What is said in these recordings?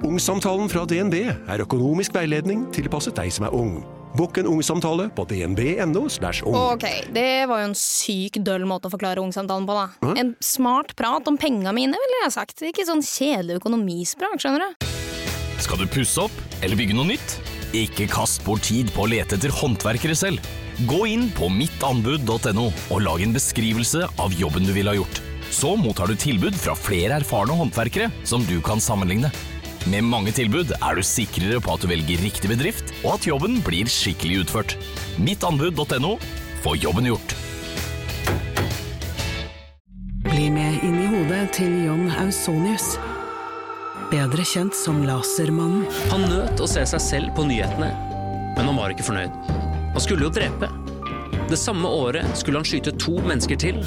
Ungsamtalen fra DNB er økonomisk veiledning tilpasset deg som er ung. Bukk en ungsamtale på dnb.no. ung. Ok, det var jo en syk døll måte å forklare ungsamtalen på, da. En smart prat om penga mine, ville jeg sagt. Ikke sånn kjedelig økonomisprat, skjønner du. Skal du pusse opp eller bygge noe nytt? Ikke kast bort tid på å lete etter håndverkere selv. Gå inn på mittanbud.no og lag en beskrivelse av jobben du ville ha gjort. Så mottar du tilbud fra flere erfarne håndverkere som du kan sammenligne. Med mange tilbud er du sikrere på at du velger riktig bedrift, og at jobben blir skikkelig utført. Mittanbud.no få jobben gjort. Bli med inn i hodet til John Ausonius. Bedre kjent som Lasermannen. Han nøt å se seg selv på nyhetene, men han var ikke fornøyd. Han skulle jo drepe. Det samme året skulle han skyte to mennesker til,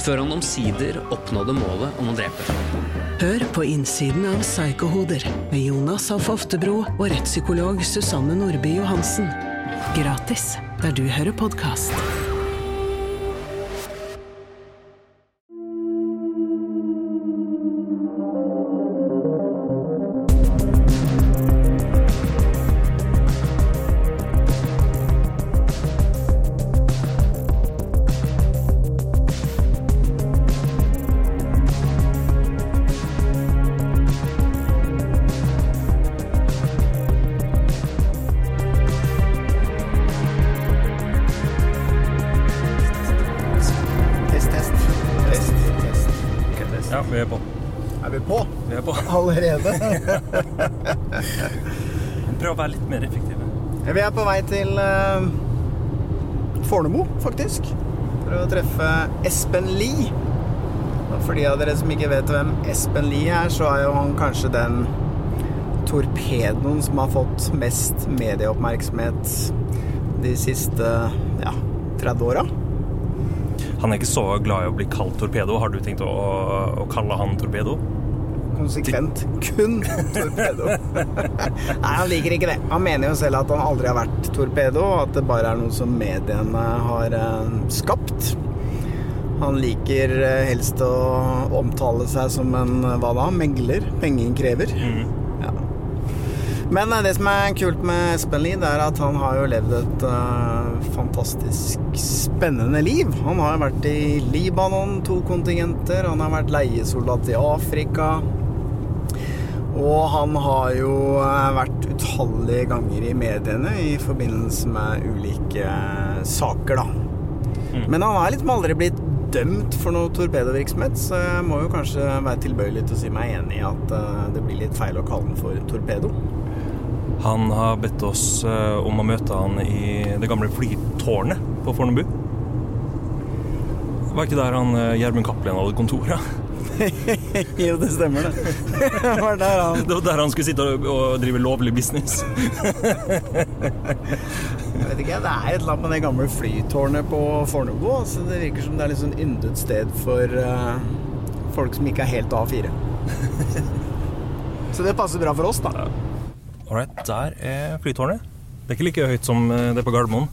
før han omsider oppnådde målet om å drepe. Hør på innsiden av Psykohoder med Jonas Alf Oftebro og rettspsykolog Susanne Nordby Johansen. Gratis der du hører podkast. Allerede? Prøv å være litt mer effektive. Vi er på vei til uh, Fornebu, faktisk. For å treffe Espen Lie. Og For de av dere som ikke vet hvem Espen Lie er, så er jo han kanskje den torpedoen som har fått mest medieoppmerksomhet de siste ja, 30 åra. Han er ikke så glad i å bli kalt torpedo. Har du tenkt å, å kalle han torpedo? Konsekvent kun torpedo. Nei, han liker ikke det. Han mener jo selv at han aldri har vært torpedo, og at det bare er noe som mediene har eh, skapt. Han liker eh, helst å omtale seg som en eh, hva da? Megler? Pengeinnkrever. Ja. Men det som er kult med Espen Lie, er at han har jo levd et uh, fantastisk spennende liv. Han har vært i Libanon, to kontingenter. Han har vært leiesoldat i Afrika. Og han har jo eh, vært utallige ganger i mediene i forbindelse med ulike saker, da. Men han har liksom aldri blitt dømt for noe torpedovirksomhet, så jeg må jo kanskje være tilbøyelig til å si meg enig i at eh, det blir litt feil å kalle den for torpedo. Han har bedt oss eh, om å møte han i det gamle flytårnet på Fornebu. Var ikke der han eh, Gjermund Cappelen hadde kontor? Ja? jo, det stemmer det. det var der han Det var der han skulle sitte og, og drive lovlig business. Jeg vet ikke, Det er et eller annet med det gamle flytårnet på Fornebu. Så det virker som det er litt sånn yndet sted for uh, folk som ikke er helt A4. Så det passer bra for oss, da. Alright, der er flytårnet. Det er ikke like høyt som eh, det på Gardermoen.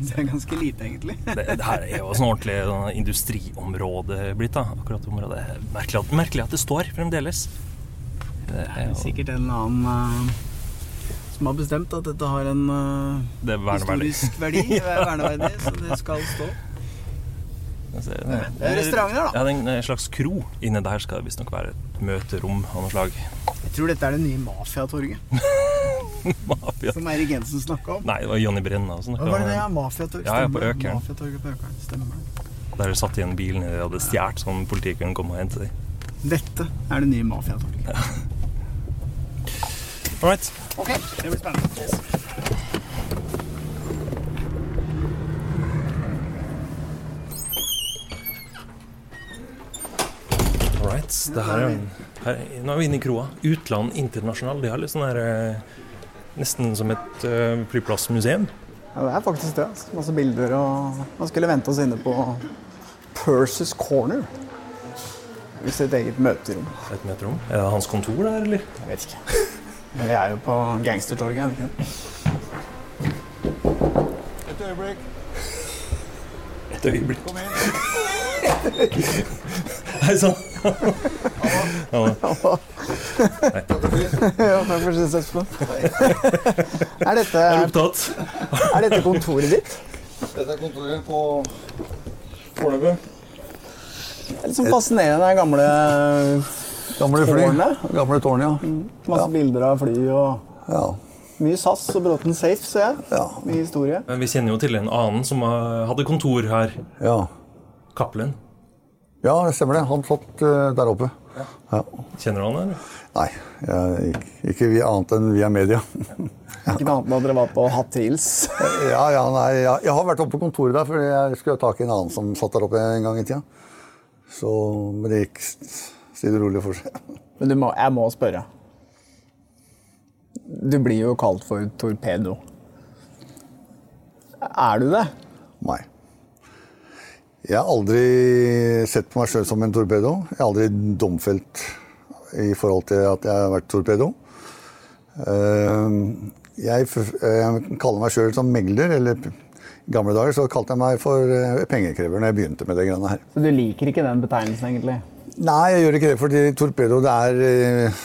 Det er ganske lite, egentlig. Det, det her er jo sånn ordentlig sånn industriområde blitt, da. Akkurat området. Merkelig at, merkelig at det står fremdeles. Det er jo Sikkert en annen uh, som har bestemt at dette har en uh, historisk verdi, verneverdig, så det skal stå. Det er restauranter, da. Ja, det er en slags kro. Inne der skal det visstnok være et møterom av noe slag. Jeg tror dette er det nye Mafiatorget, Mafia. som Eirik Jensen snakka om. Nei, det var Jonny Brenna Hva var det det? Ja, Mafiatorget. Ja, ja, på Økeren. Mafiatorget på Økern, stemmer. Der de satt igjen bilen de hadde stjålet, sånn politiet kunne komme og hente dem. Dette er det nye Mafiatorget. All right. Ok, det blir spennende. All right. Det er Her, nå er vi inne i kroa. Utland Internasjonal. De har litt sånn her eh, Nesten som et uh, flyplassmuseum. Ja, det er faktisk det. altså. Masse bilder og Man skulle vente oss inne på Purses Corner. Hvis det er et eget møterom. Et møterom. Er det hans kontor der, eller? Jeg vet ikke. Men vi er jo på Gangstertorget. er vi ikke? Et øyeblikk. Et øyeblikk. Kom inn. Hei sann. Ja, ja, takk for sist, Espen. Er dette, er du opptatt? er dette kontoret ditt? Dette er kontoret på Fornebu. Det er litt sånn fascinerende, det gamle Gamle fly. tårnet. Gamle tårn, ja. Masse bilder av fly og ja. mye SAS og Bråten Safe, ser jeg. Ja. Mye historie. Men vi kjenner jo til en annen som hadde kontor her. Ja. Cappelen. Ja, det stemmer det. Han satt eh, der oppe. Ja. Kjenner du han, eller? Nei, jeg, ikke, ikke vi annet enn via media. Ikke noe annet enn at dere var på Hot Heels. ja, ja, nei, ja, jeg har vært oppe på kontoret der, for jeg skulle ha tak i en annen som satt der oppe en gang i tida. Så, men det gikk stille og rolig for seg. Men du må, jeg må spørre. Du blir jo kalt for torpedo. Er du det? Nei. Jeg har aldri sett på meg sjøl som en torpedo. Jeg har aldri domfelt i forhold til at jeg har vært torpedo. Eh, Jeg, f- kaller meg sjøl som megler, eller i gamle dager så kalte jeg meg for eh, pengekrever når jeg begynte med det greiene her. Så du liker ikke den betegnelsen, egentlig? Nei, jeg gjør ikke det, fordi torpedo det er, eh,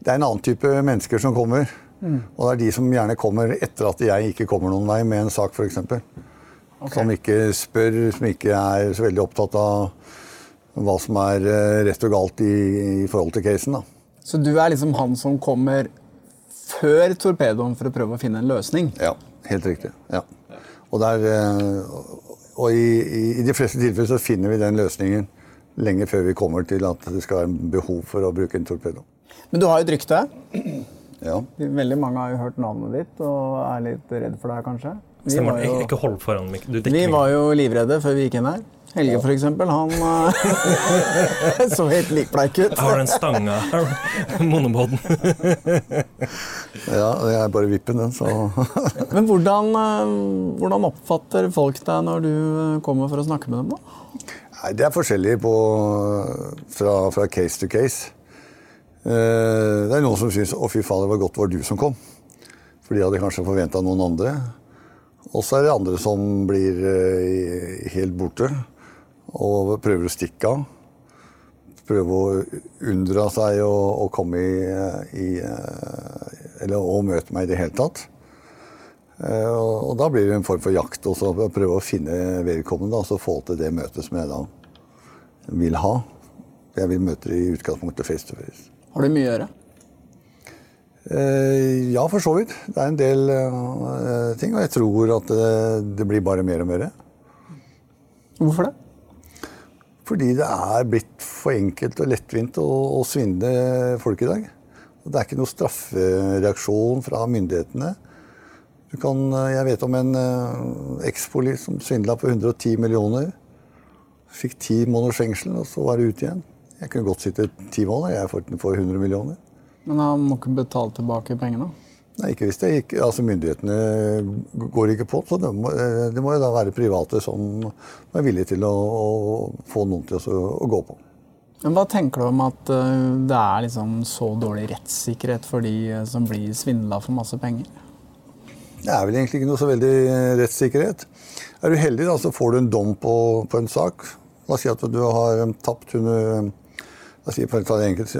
det er en annen type mennesker som kommer. Og det er de som gjerne kommer etter at jeg ikke kommer noen vei med en sak, f.eks. Som ikke spør, som ikke er så veldig opptatt av hva som er eh, rett og galt i, i forhold til casen. da. Så du er liksom han som kommer før torpedoen for å prøve å finne en løsning? Ja, helt riktig. Ja. Og, der, eh, og i, i, i de fleste tilfeller så finner vi den løsningen lenge før vi kommer til at det skal være behov for å bruke en torpedo. Men du har jo et rykte. Ja. Veldig mange har jo hørt navnet ditt og er litt redd for deg, kanskje. Vi Stemmer var det. Ikke hold foran Du vi var jo livredde før vi gikk inn her. Helge, for eksempel, han eh, så helt likbleik ut. Jeg har den stanga Monobåten Ja, jeg bare vippen, den. Så Men hvordan, eh, hvordan oppfatter folk deg når du eh, kommer for å snakke med dem? da? Nei, det er forskjellig på, fra, fra case to case. Eh, Det er noen som syns 'å, fy faen, det var godt det var du som kom'. For de hadde kanskje forventa noen andre. Og så er det andre som blir eh, helt borte og prøver å stikke av. Prøve å unndra seg å, komme i, i eh, Eller å møte meg i det hele tatt. Eh, Og, og da blir det en form for jakt å prøve å finne vedkommende og få til det møtet som jeg da vil ha. Jeg vil møte i utgangspunktet face to face. Har du mye å gjøre? Eh, ja, for så vidt. Det er en del eh, ting, og jeg tror at det, det blir bare mer og mer. Hvorfor det? Fordi det er blitt for enkelt og lettvint å, å svindle folk i dag. Det er ikke noe straffereaksjon fra myndighetene. Du kan, eh, jeg vet om en ekspolis ekspoli som svindla på 110 millioner. Fikk ti måneders fengsel, og så var det ut igjen. Jeg kunne godt sitte ti måneder jeg for 100 millioner. Men han må ikke betale tilbake pengene? Nei, ikke hvis det ikke, altså Myndighetene går ikke på, så det må, eh, det må jo da være private som er villige til å, å få noen til å, å gå på. Men Hva tenker du om at eh, det er liksom så dårlig rettssikkerhet for de eh, som blir svindla for masse penger? Det er vel egentlig ikke noe så veldig rettssikkerhet. Er du heldig, da, så får du en dom på, på en sak. La oss si at du har tapt under La oss si for en enkelt,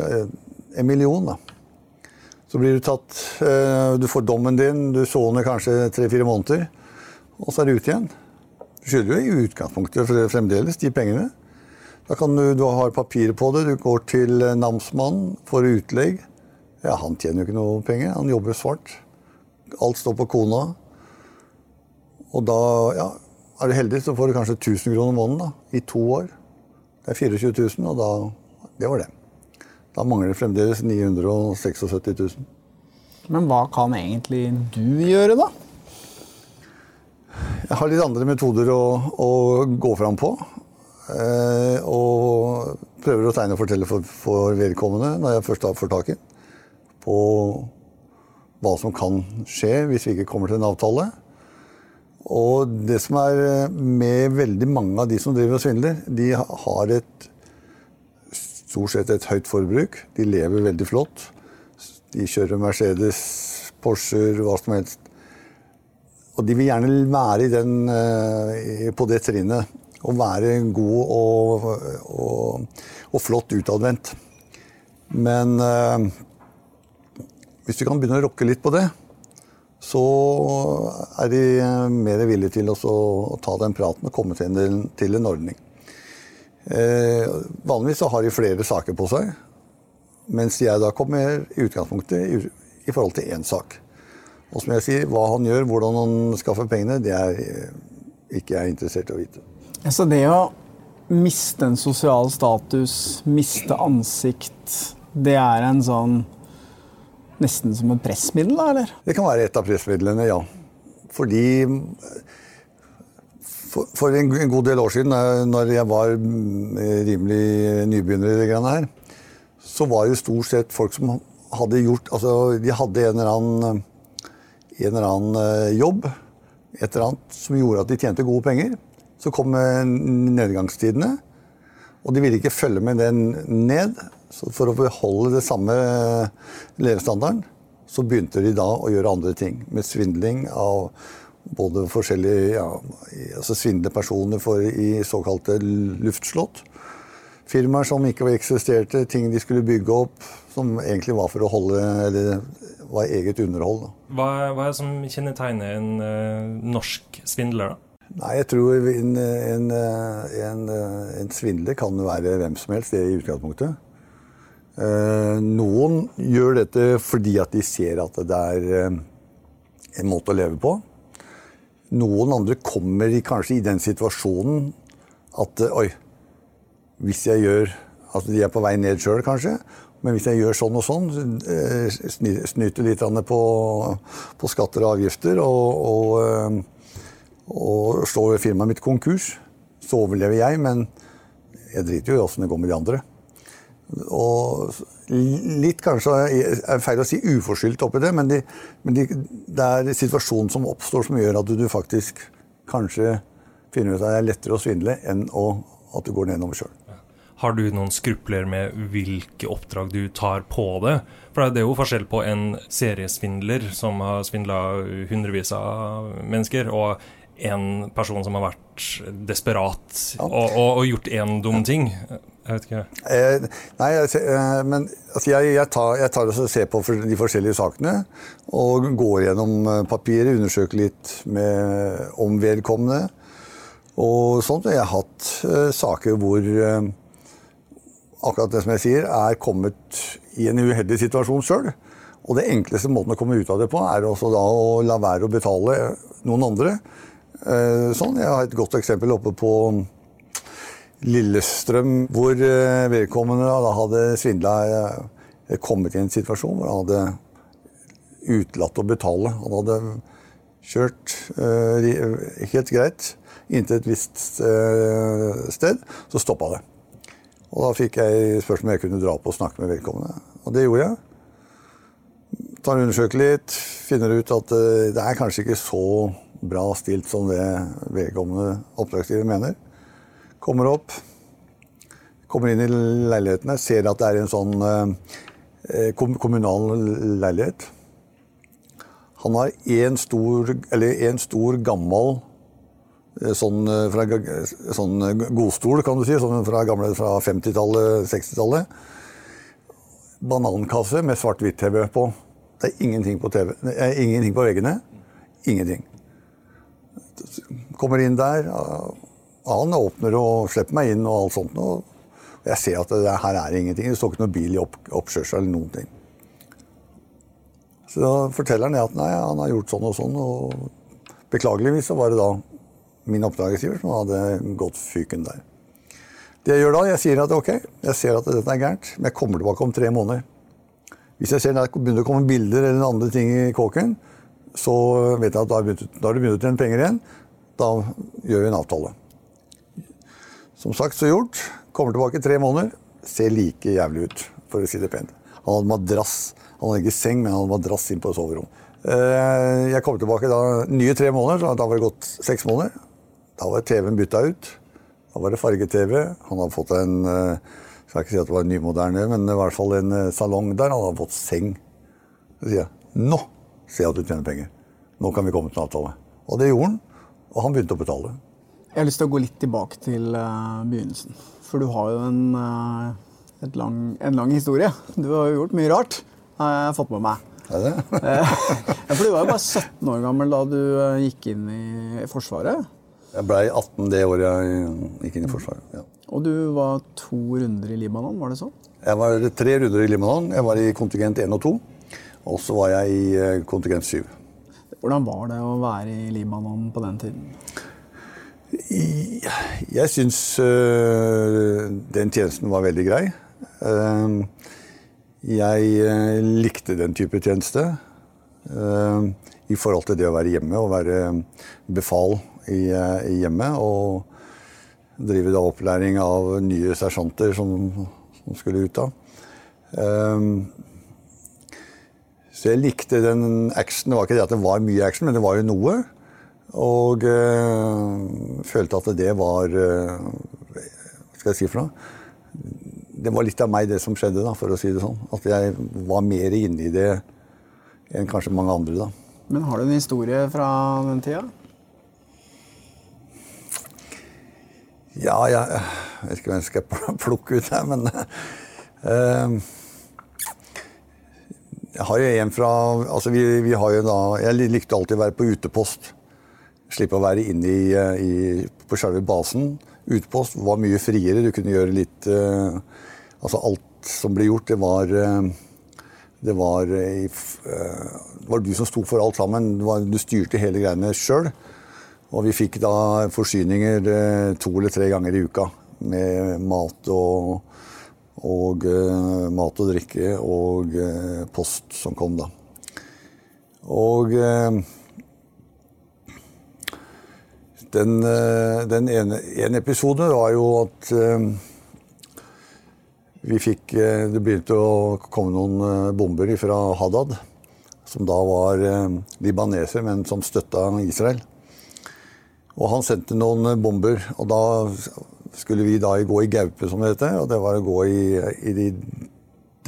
en million. da. Så blir du tatt eh, Du får dommen din, du soner kanskje tre-fire måneder, og så er du ute igjen. Du skylder jo i utgangspunktet fremdeles de pengene. Da kan du, du har papirer på det, du går til eh, namsmannen, får utlegg. Ja, Han tjener jo ikke noe penger, han jobber svart. Alt står på kona. Og da ja, er du heldig, så får du kanskje 1000 kroner måneden da, i to år. Det er 24 000, og da Det var det. Da mangler det fremdeles 976 000. Men hva kan egentlig du gjøre, da? Jeg har litt andre metoder å, å gå fram på. Eh, og prøver å tegne og fortelle for, for vedkommende, når jeg først får tak i på hva som kan skje hvis vi ikke kommer til en avtale. Og det som er eh, med veldig mange av de som driver og svindler, de har et stort sett et høyt forbruk. De lever veldig flott. De kjører Mercedes, Porscher, hva som helst. Og de vil gjerne være den, eh, på det trinnet. Og være god og, og, og flott utadvendt. Men øh, hvis vi kan begynne å rokke litt på det, så er de mer villige til å ta den praten og komme til en, til en ordning. Eh, vanligvis så har de flere saker på seg, mens jeg da kommer i utgangspunktet i, forhold til én sak. Og som jeg sier, hva han gjør, hvordan han skaffer pengene, det er ikke jeg interessert i å vite. Så det å miste en sosial status, miste ansikt, det er en sånn Nesten som et pressmiddel, da, eller? Det kan være et av pressmidlene, ja. Fordi for, for en, god del år siden, når jeg var rimelig nybegynner i det greiene her, så var det stort sett folk som hadde gjort Altså, de hadde en eller annen, en eller annen eh, jobb, et eller annet, som gjorde at de tjente gode penger. Så kom nedgangstidene, og de ville ikke følge med den ned. Så for å beholde det samme levestandarden, så begynte de da å gjøre andre ting. Med svindling av både forskjellige ja, altså Svindle personer for, i såkalte luftslott. Firmaer som ikke eksisterte, ting de skulle bygge opp som egentlig var for å holde Eller var eget underhold. Hva, hva, er det som kjennetegner en uh, norsk svindler, da? Nei, jeg tror en, en, en, en svindler kan være hvem som helst, det i utgangspunktet. Uh, noen gjør dette fordi at de ser at det er eh, en måte å leve på. Noen andre kommer kanskje i den situasjonen at oi, hvis jeg gjør Altså de er på vei ned sjøl, kanskje. Men hvis jeg gjør sånn og sånn, snyter litt på, på skatter og avgifter og, og og slår firmaet mitt konkurs, så overlever jeg, men jeg driter jo i åssen det går med de andre. Og litt kanskje er feil å si uforskyldt oppi det, men, de, men de, det er situasjonen som oppstår som gjør at du, faktisk kanskje finner ut at det er lettere å svindle enn å, at du går nedover sjøl. Har du noen skrupler med hvilke oppdrag du tar på det? For det er jo forskjell på en seriesvindler som har svindla hundrevis av mennesker, og en person som har vært desperat og, og, og, gjort én dum ting? Jeg vet ikke. Eh, nei, eh, men altså, jeg, jeg, tar, jeg tar og ser på de forskjellige sakene. Og går gjennom eh, papiret, undersøker litt med, om vedkommende. Og sånt. Jeg har hatt eh, saker hvor eh, akkurat det som jeg sier, er kommet i en uheldig situasjon sjøl. Og det enkleste måten å komme ut av det på, er også da å la være å betale noen andre Eh, sånn. Jeg har et godt eksempel oppe på Lillestrøm, hvor eh, vedkommende da hadde svindla eh, kommet i en situasjon hvor han hadde utelatt å betale. Han hadde kjørt helt greit inntil et visst sted, så stoppa det. Og Da fikk jeg spørsmål om jeg kunne dra på og snakke med vedkommende. Og det gjorde jeg. Tar undersøker litt, finner ut at det er kanskje ikke så bra stilt som det vedkommende oppdragsgiver mener. Kommer opp, kommer inn i leilighetene, ser at det er en sånn eh, kommunal leilighet. Han har én stor, stor gammel eh, sånn, eh, fra, sånn godstol, kan du si, sånn fra, fra 50-tallet, 60-tallet. Banankasse med svart-hvitt-TV på. Det er ingenting på, TV, ingenting på veggene. Ingenting. Kommer inn der. Han åpner og slipper meg inn og alt sånt. Og jeg ser at det her er ingenting. Det står ikke noen bil i opp, eller noen ting. Så da forteller han at nei, han har gjort sånn og sånn. Og beklageligvis så var det da min oppdragsgiver som hadde gått fyken der. Det jeg gjør da, jeg sier at ok, jeg ser at dette er gærent, men jeg kommer tilbake om tre måneder. Hvis jeg ser det begynner å komme bilder eller andre ting i kåken, så vet jeg at da har du begynt å tjene penger igjen. Da gjør vi en avtale. Som sagt så gjort. Kommer tilbake i tre måneder. ser like jævlig ut, for å si det pent. Han hadde madrass. Han hadde ikke seng, men han hadde madrass inn på soverom. Eh, Jeg kom tilbake da nye tre måneder, så da var det gått seks måneder. Da var TV-en bytta ut. Da var det farge-TV. Han hadde fått en eh, Jeg skal ikke si at det var nymoderne, men i hvert fall en eh, salong der. Han hadde fått seng. Så sier jeg nå ser jeg at du tjener penger. Nå kan vi komme til en avtale. Og det gjorde han. Og han begynte å betale. Jeg har lyst til å gå litt tilbake til eh, begynnelsen. For du har jo en, et lang, en lang historie. Du har jo gjort mye rart, har jeg fått med meg. Er det? Eh, for du var jo bare 17 år gammel da du gikk inn i Forsvaret. Jeg blei 18 det året jeg gikk inn i Forsvaret. Ja. Og du var to runder i Libanon, var det sånn? Jeg var tre runder i Libanon. Jeg var i kontingent 1 og 2. Og så var jeg i kontingent 7. Hvordan var det å være i Libanon på den tiden? Jeg syns øh, den tjenesten var veldig grei. Eh, jeg øh, likte den type tjeneste. øh, I forhold til det å være hjemme og være befal i, øh, i hjemmet. Og drive da opplæring av nye sersjanter som, som skulle ut da. Eh, så jeg likte den actionen. Det var ikke det at det var mye action, men det var jo noe. Og øh, følte at det var øh, Hva skal jeg si for noe? Det var litt av meg, det som skjedde, da, for å si det sånn. At jeg var mer inne i det enn kanskje mange andre. da. Men har du en historie fra den tida? Ja, jeg, jeg vet ikke hvem jeg skal pl- plukke ut her, men øh, Jeg har jo en fra altså vi, vi har jo da, Jeg likte alltid å være på utepost. Slippe å være inne i, eh, i, på selve basen. Utpost var mye friere. Du kunne gjøre litt uh, Altså alt som ble gjort, det var uh, det var, det var du som sto for alt sammen. Var, du styrte hele greiene sjøl. Og vi fikk da forsyninger to eller tre ganger i uka med mat og, og mat og drikke og post som kom, da. Og den, eh, den ene, en episode var jo at eh, vi fikk eh, Det begynte å komme noen bomber fra Haddad, som da var libaneser, men som støtta Israel. Og han sendte noen bomber, og da skulle vi da gå i gaupe, som det heter. Og det var å gå i, i de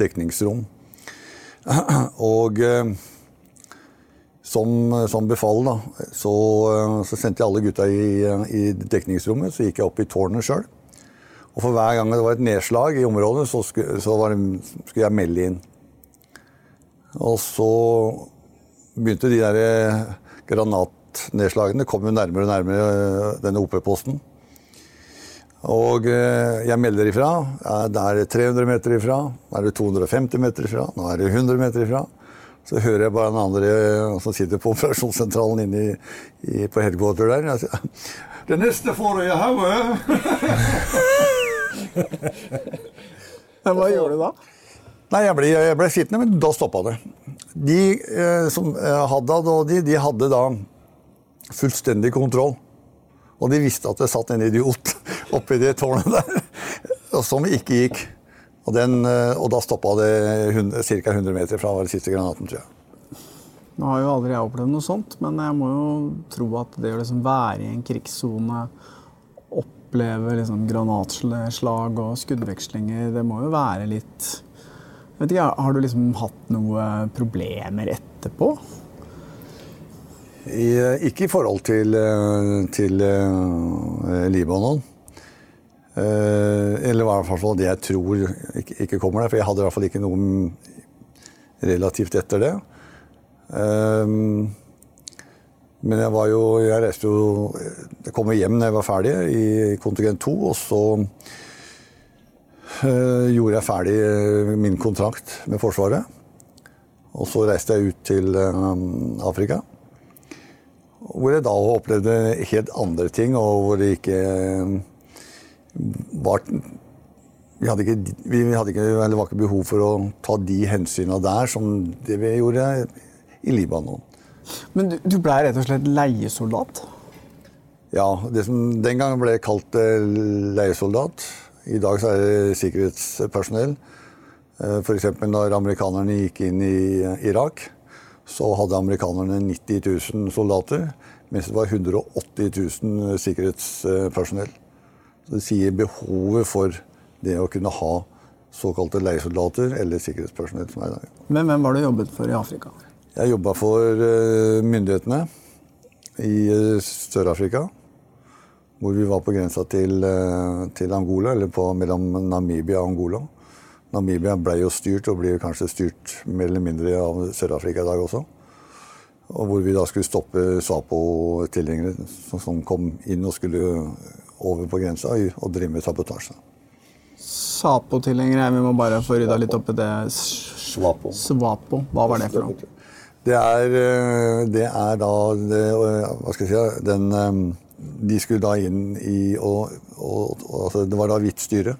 dekningsrom. Og som, som befal, da, så, eh, så sendte jeg alle gutta i, i dekningsrommet. Så gikk jeg opp i tårnet sjøl. Og for hver gang det var et nedslag i området, så skulle, så det, skulle jeg melde inn. Og så begynte de der eh, granatnedslagene kom jo nærmere og nærmere eh, denne OP-posten. Og eh, jeg melder ifra. Da er det 300 meter ifra. Da er det 250 meter ifra. Nå er det 100 meter ifra. Så hører jeg bare den andre eh, som sitter på operasjonssentralen inne i, i, på headquarter der. Jeg sier, det neste får du i hodet! Hva gjorde du da? Nei, jeg ble, jeg ble sittende, men da stoppa det. De eh, som hadde Haddad og de, de hadde da fullstendig kontroll. Og de visste at det satt en idiot oppi det tårnet der, som ikke gikk. Og, den, eh, og da stoppa det ca. 100 meter fra den siste granaten, tror jeg. Nå har jo aldri jeg opplevd noe sånt, men jeg må jo tro at det å liksom være i en krigssone, oppleve liksom granatslag og skuddvekslinger, det må jo være litt jeg vet ikke, Har du liksom hatt noen problemer etterpå? I, ikke i forhold til, eh, til uh, Libanon. Eh, eller i hvert fall det jeg tror ikke, kommer der. For jeg hadde i hvert fall ikke noe relativt etter det. Eh, men jeg var jo Jeg reiste jo Jeg kom hjem når jeg var ferdig i kontingent 2, og så eh, gjorde jeg ferdig min kontrakt med Forsvaret. Og så reiste jeg ut til Afrika. Hvor jeg da opplevde helt andre ting, og hvor det ikke var vi hadde ikke, vi hadde ikke, det var ikke behov for å ta de hensynene der som det vi gjorde i Libanon. Men du, du blei rett og slett leiesoldat? Ja, det som den gangen ble kalt eh, leiesoldat. I dag så er det sikkerhetspersonell. F.eks. når amerikanerne gikk inn i Irak, så hadde amerikanerne 90 000 soldater, mens det var 180 000 sikkerhetspersonell. Så det sier behovet for det å kunne ha såkalte leiesoldater eller sikkerhetspersonell som er i dag. Men hvem var det du jobbet for i Afrika? Jeg jobba for eh, myndighetene i eh, Sør-Afrika. Hvor vi var på grensa til, eh, til Angola, eller på, mellom Namibia og Angola. Namibia ble jo styrt, og blir kanskje styrt mer eller mindre av Sør-Afrika i dag også. Og hvor vi da skulle stoppe Swapo-tilhengere som kom inn og skulle over på grensa og driver med sabotasje. Sapo-tilhengere, vi må bare få rydda litt opp i det. Svapo. Svapo. Hva var det for noe? Det er, eh, det er da det, Hva skal jeg si den, eh, De skulle da inn i og, og, altså Det var da hvitt styre.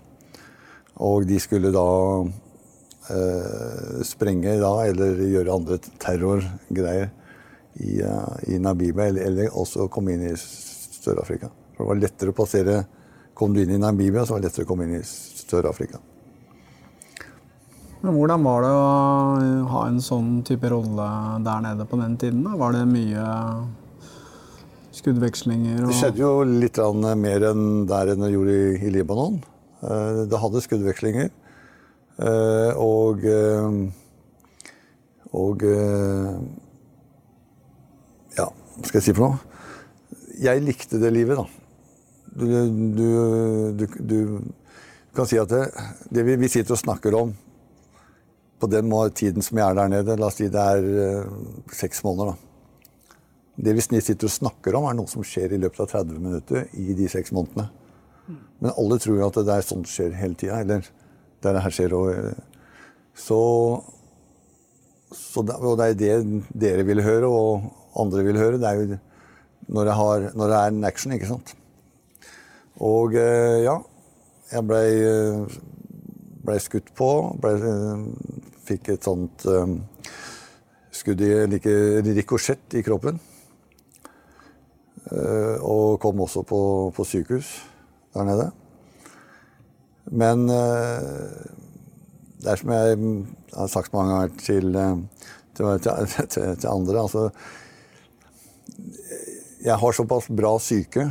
Og de skulle da eh, sprenge da, eller gjøre andre terrorgreier i, i Namibia, eller, eller, også komme inn i Sør-Afrika. For det var lettere å passere Kom du inn i Namibia, så var det lettere å komme inn i Sør-Afrika. Men hvordan var det å ha en sånn type rolle der nede på den tiden? Da? Var det mye skuddvekslinger? Og... Det skjedde jo litt mer enn der enn det gjorde i, Libanon. Eh, det hadde skuddvekslinger. Eh, og og ja, hva skal jeg si for noe? Jeg likte det livet, da. Du, du, du, kan si at det, det vi, vi, sitter og snakker om på den tiden som jeg er der nede, la oss si det er uh, seks måneder, da. Det vi sitter og snakker om, er noe som skjer i løpet av 30 minutter i de seks månedene. Men alle tror jo at det er sånt skjer hele tida. Eller det her skjer og Så, så det, Og det er det dere vil høre, og andre vil høre, det er jo når, har, når det er en action, ikke sant. Og eh, ja, jeg blei ble skutt på. Ble, fikk et sånt um, skudd i like rikosjett i kroppen. Uh, og kom også på, på, sykehus der nede. Men uh, det er som jeg har sagt mange ganger til, til, til, til andre altså jeg har såpass bra syke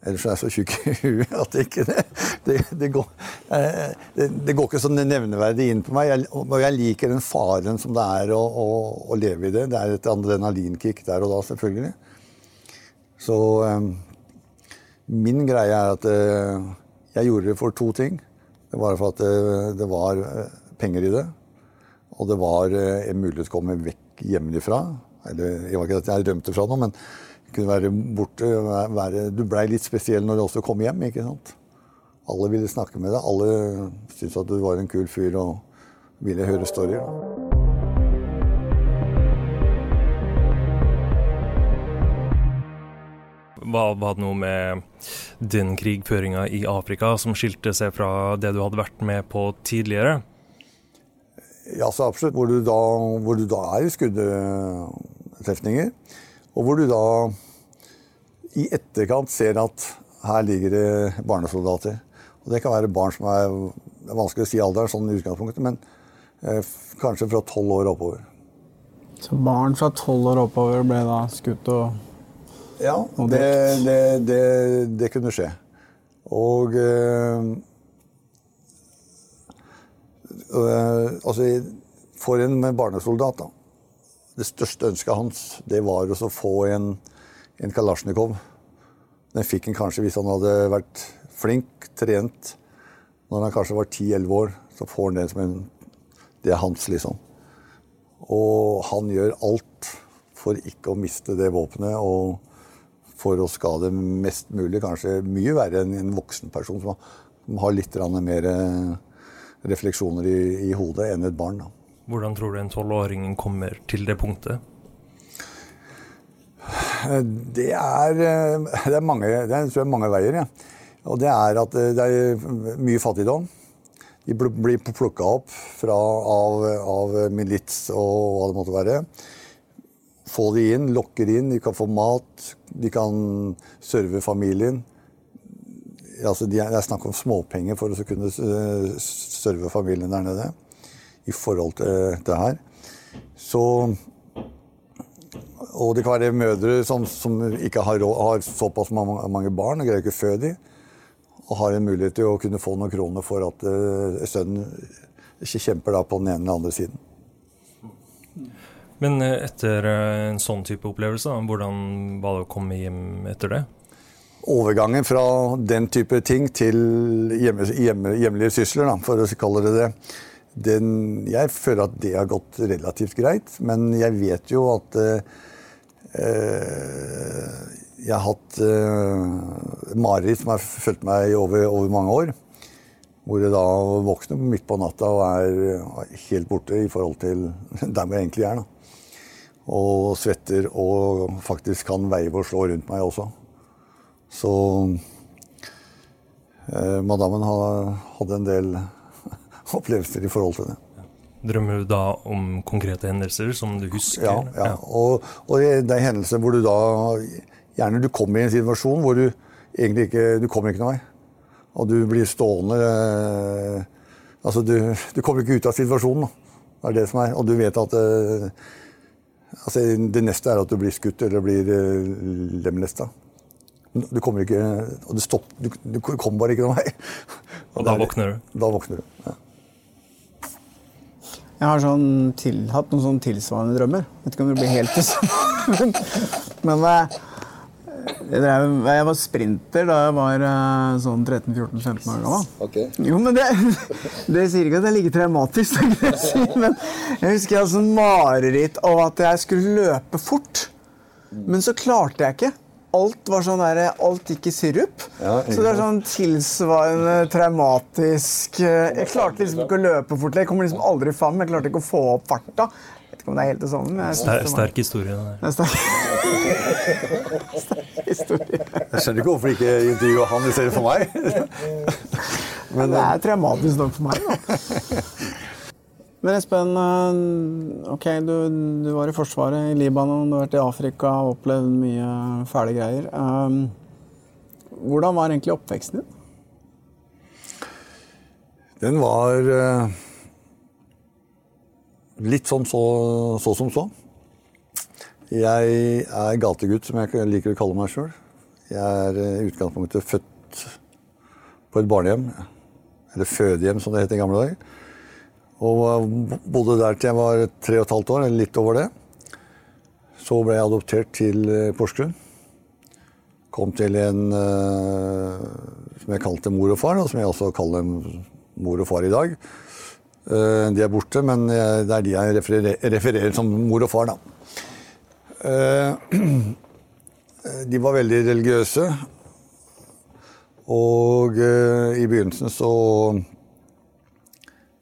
Ellers er jeg så tjukk i huet at det ikke det, det, går, eh, det, går ikke sånn nevneverdig inn på meg. Jeg, og jeg liker den faren som det er å, å, å, leve i det. Det er et adrenalinkick der og da, selvfølgelig. Så um, min greie er at uh, jeg gjorde det for to ting. Det var for at uh, det var penger i det. Og det var uh, en mulighet til å komme vekk hjemmefra. Eller det var ikke at jeg rømte fra noe, men kunne være borte. Være, du blei litt spesiell når du også kom hjem. ikke sant? Alle ville snakke med deg. Alle syntes at du var en kul fyr og ville høre storyer. Var, var det noe med den krigføringa i Afrika som skilte seg fra det du hadde vært med på tidligere? Ja, så absolutt. Hvor du da, hvor du da er i skuddene trefninger. Og hvor du da i etterkant ser at her ligger det barnesoldater. Og det kan være barn som er, det er vanskelig å si alderen sånn i utgangspunktet, men eh, kanskje fra tolv år oppover. Så barn fra tolv år oppover ble da skutt og Ja, det, det, det, det, kunne skje. Og eh, eh, Altså, for en barnesoldat, da det største ønsket hans det var å få en, en Kalasjnikov. Den fikk han kanskje hvis han hadde vært flink, trent. Når han kanskje var 10-11 år, så får han den som en Det er hans, liksom. Og han gjør alt for ikke å miste det våpenet, og for å skade mest mulig. Kanskje mye verre enn en voksen person som har litt mer eh, refleksjoner i, i hodet enn et barn. da. Hvordan tror du en tolvåring kommer til det punktet? Det er, det er, mange, det er jeg, mange veier. Ja. Og det er at det er mye fattigdom. De blir plukka opp fra, av, av, milits og hva det måtte være. Få de inn, lokker inn, de kan få mat, de kan serve familien. altså Det er snakk om småpenger for å kunne eh, serve familien der nede i forhold til det her. Så Og det kan være mødre som, som ikke har, har såpass mange, mange barn og greier ikke å føde dem. Og har en mulighet til å kunne få noen kroner for at uh, sønnen ikke kjemper da på den ene eller andre siden. Men eh, etter eh, en sånn type opplevelse, hvordan var det å komme hjem etter det? Overgangen fra den type ting til hjemme, hjemme, hjemlige sysler, da, for å kalle det det, den, jeg føler at det har gått relativt greit. Men jeg vet jo at eh, jeg har hatt eh, mareritt som har fulgt meg over, over, mange år. Hvor jeg da våkner midt på natta og er helt borte i forhold til der hvor jeg egentlig er. da og svetter og faktisk kan veive og slå rundt meg også. Så eh, madammen hadde en del opplevelser i forhold til det. Drømmer du da om konkrete hendelser som du husker? Ja, ja. Og, og, det er hendelser hvor du da Gjerne du kommer i en situasjon hvor du egentlig ikke Du kommer ikke noen vei. Og du blir stående eh, Altså, du, du kommer ikke ut av situasjonen. Da. Det er det som er. Og du vet at eh, Altså, det neste er at du blir skutt eller blir eh, lemlesta. Du kommer ikke Og du, stopp, du, du kommer bare ikke noen vei. Og, og da våkner du? Da våkner du, ja. Jeg har sånn til, hatt noen sånn tilsvarende drømmer. Vet ikke om det blir helt det samme. Men eh, jeg var sprinter da jeg var eh, sånn 13-14-15 år gammel. Okay. Jo, men det, det, sier ikke at det er like traumatisk, men jeg husker jeg hadde sånn mareritt av at jeg skulle løpe fort. Men så klarte jeg ikke. Alt var sånn der, alt gikk i sirup. Ja, så det er sånn tilsvarende traumatisk eh, Jeg klarte liksom ikke å løpe fort. Jeg kommer liksom aldri fram. Jeg klarte ikke å få opp farta ikke om det er helt det samme. Ster, sterk historie. Det er sterk. sterk historie. Jeg skjønner ikke hvorfor ikke intervjua han i stedet for meg. Men, det er traumatisk nok for meg, da. Men Espen, eh, ok, du, du, var i Forsvaret i Libanon, du har vært i Afrika og opplevd mye fæle greier. Um, hvordan var egentlig oppveksten din? Den var uh Litt sånn så, så som så. Jeg er gategutt, som jeg liker å kalle meg sjøl. Jeg er i utgangspunktet født på et barnehjem. Eller fødehjem, som det het i gamle dager. Og bodde der til jeg var tre og et halvt år, eller litt over det. Så ble jeg adoptert til eh, Porsgrunn. Kom til en uh, som jeg kalte mor og far, og som jeg også kaller mor og far i dag. Eh, de er borte, men det er de jeg refererer, refererer som mor og far, da. Eh, de var veldig religiøse. Og eh, i begynnelsen så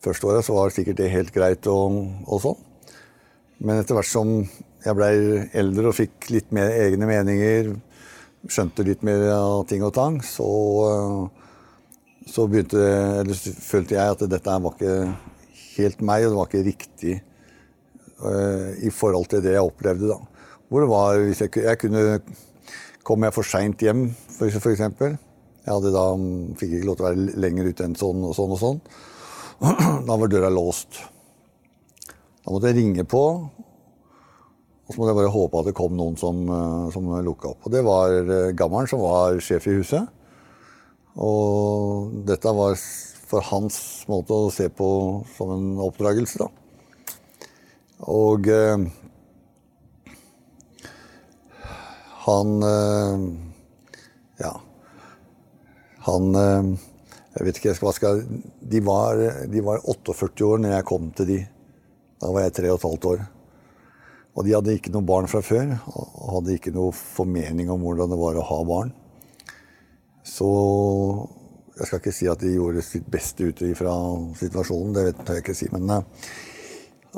Første året så var det sikkert det helt greit og, og sånn. Men etter hvert som jeg blei eldre og fikk litt mer egne meninger, skjønte litt mer av ting og tang, så, så begynte, eller følte jeg at dette var ikke helt meg, og det var ikke riktig uh, i forhold til det jeg opplevde da. Hvor det var, hvis jeg, jeg kunne Kom jeg for seint hjem, eksempel. Jeg hadde da, fikk ikke lov til å være lenger ute enn sånn og sånn og sånn. Da var døra låst. Da måtte jeg ringe på, og så måtte jeg bare håpe at det kom noen som, eh, som lukka opp. Og det var eh, gammelen som var sjef i huset. Og dette var for hans måte å se på som en oppdragelse, da. Og eh, han eh, Ja. Han eh, Jeg vet ikke hva skal de var, de var 48 år når jeg kom til de. Da var jeg 3 15 år. Og de hadde ikke noe barn fra før, og hadde ikke noe formening om hvordan det var å ha barn. Så jeg skal ikke si at de gjorde sitt beste ut fra situasjonen, det vet jeg ikke si. Men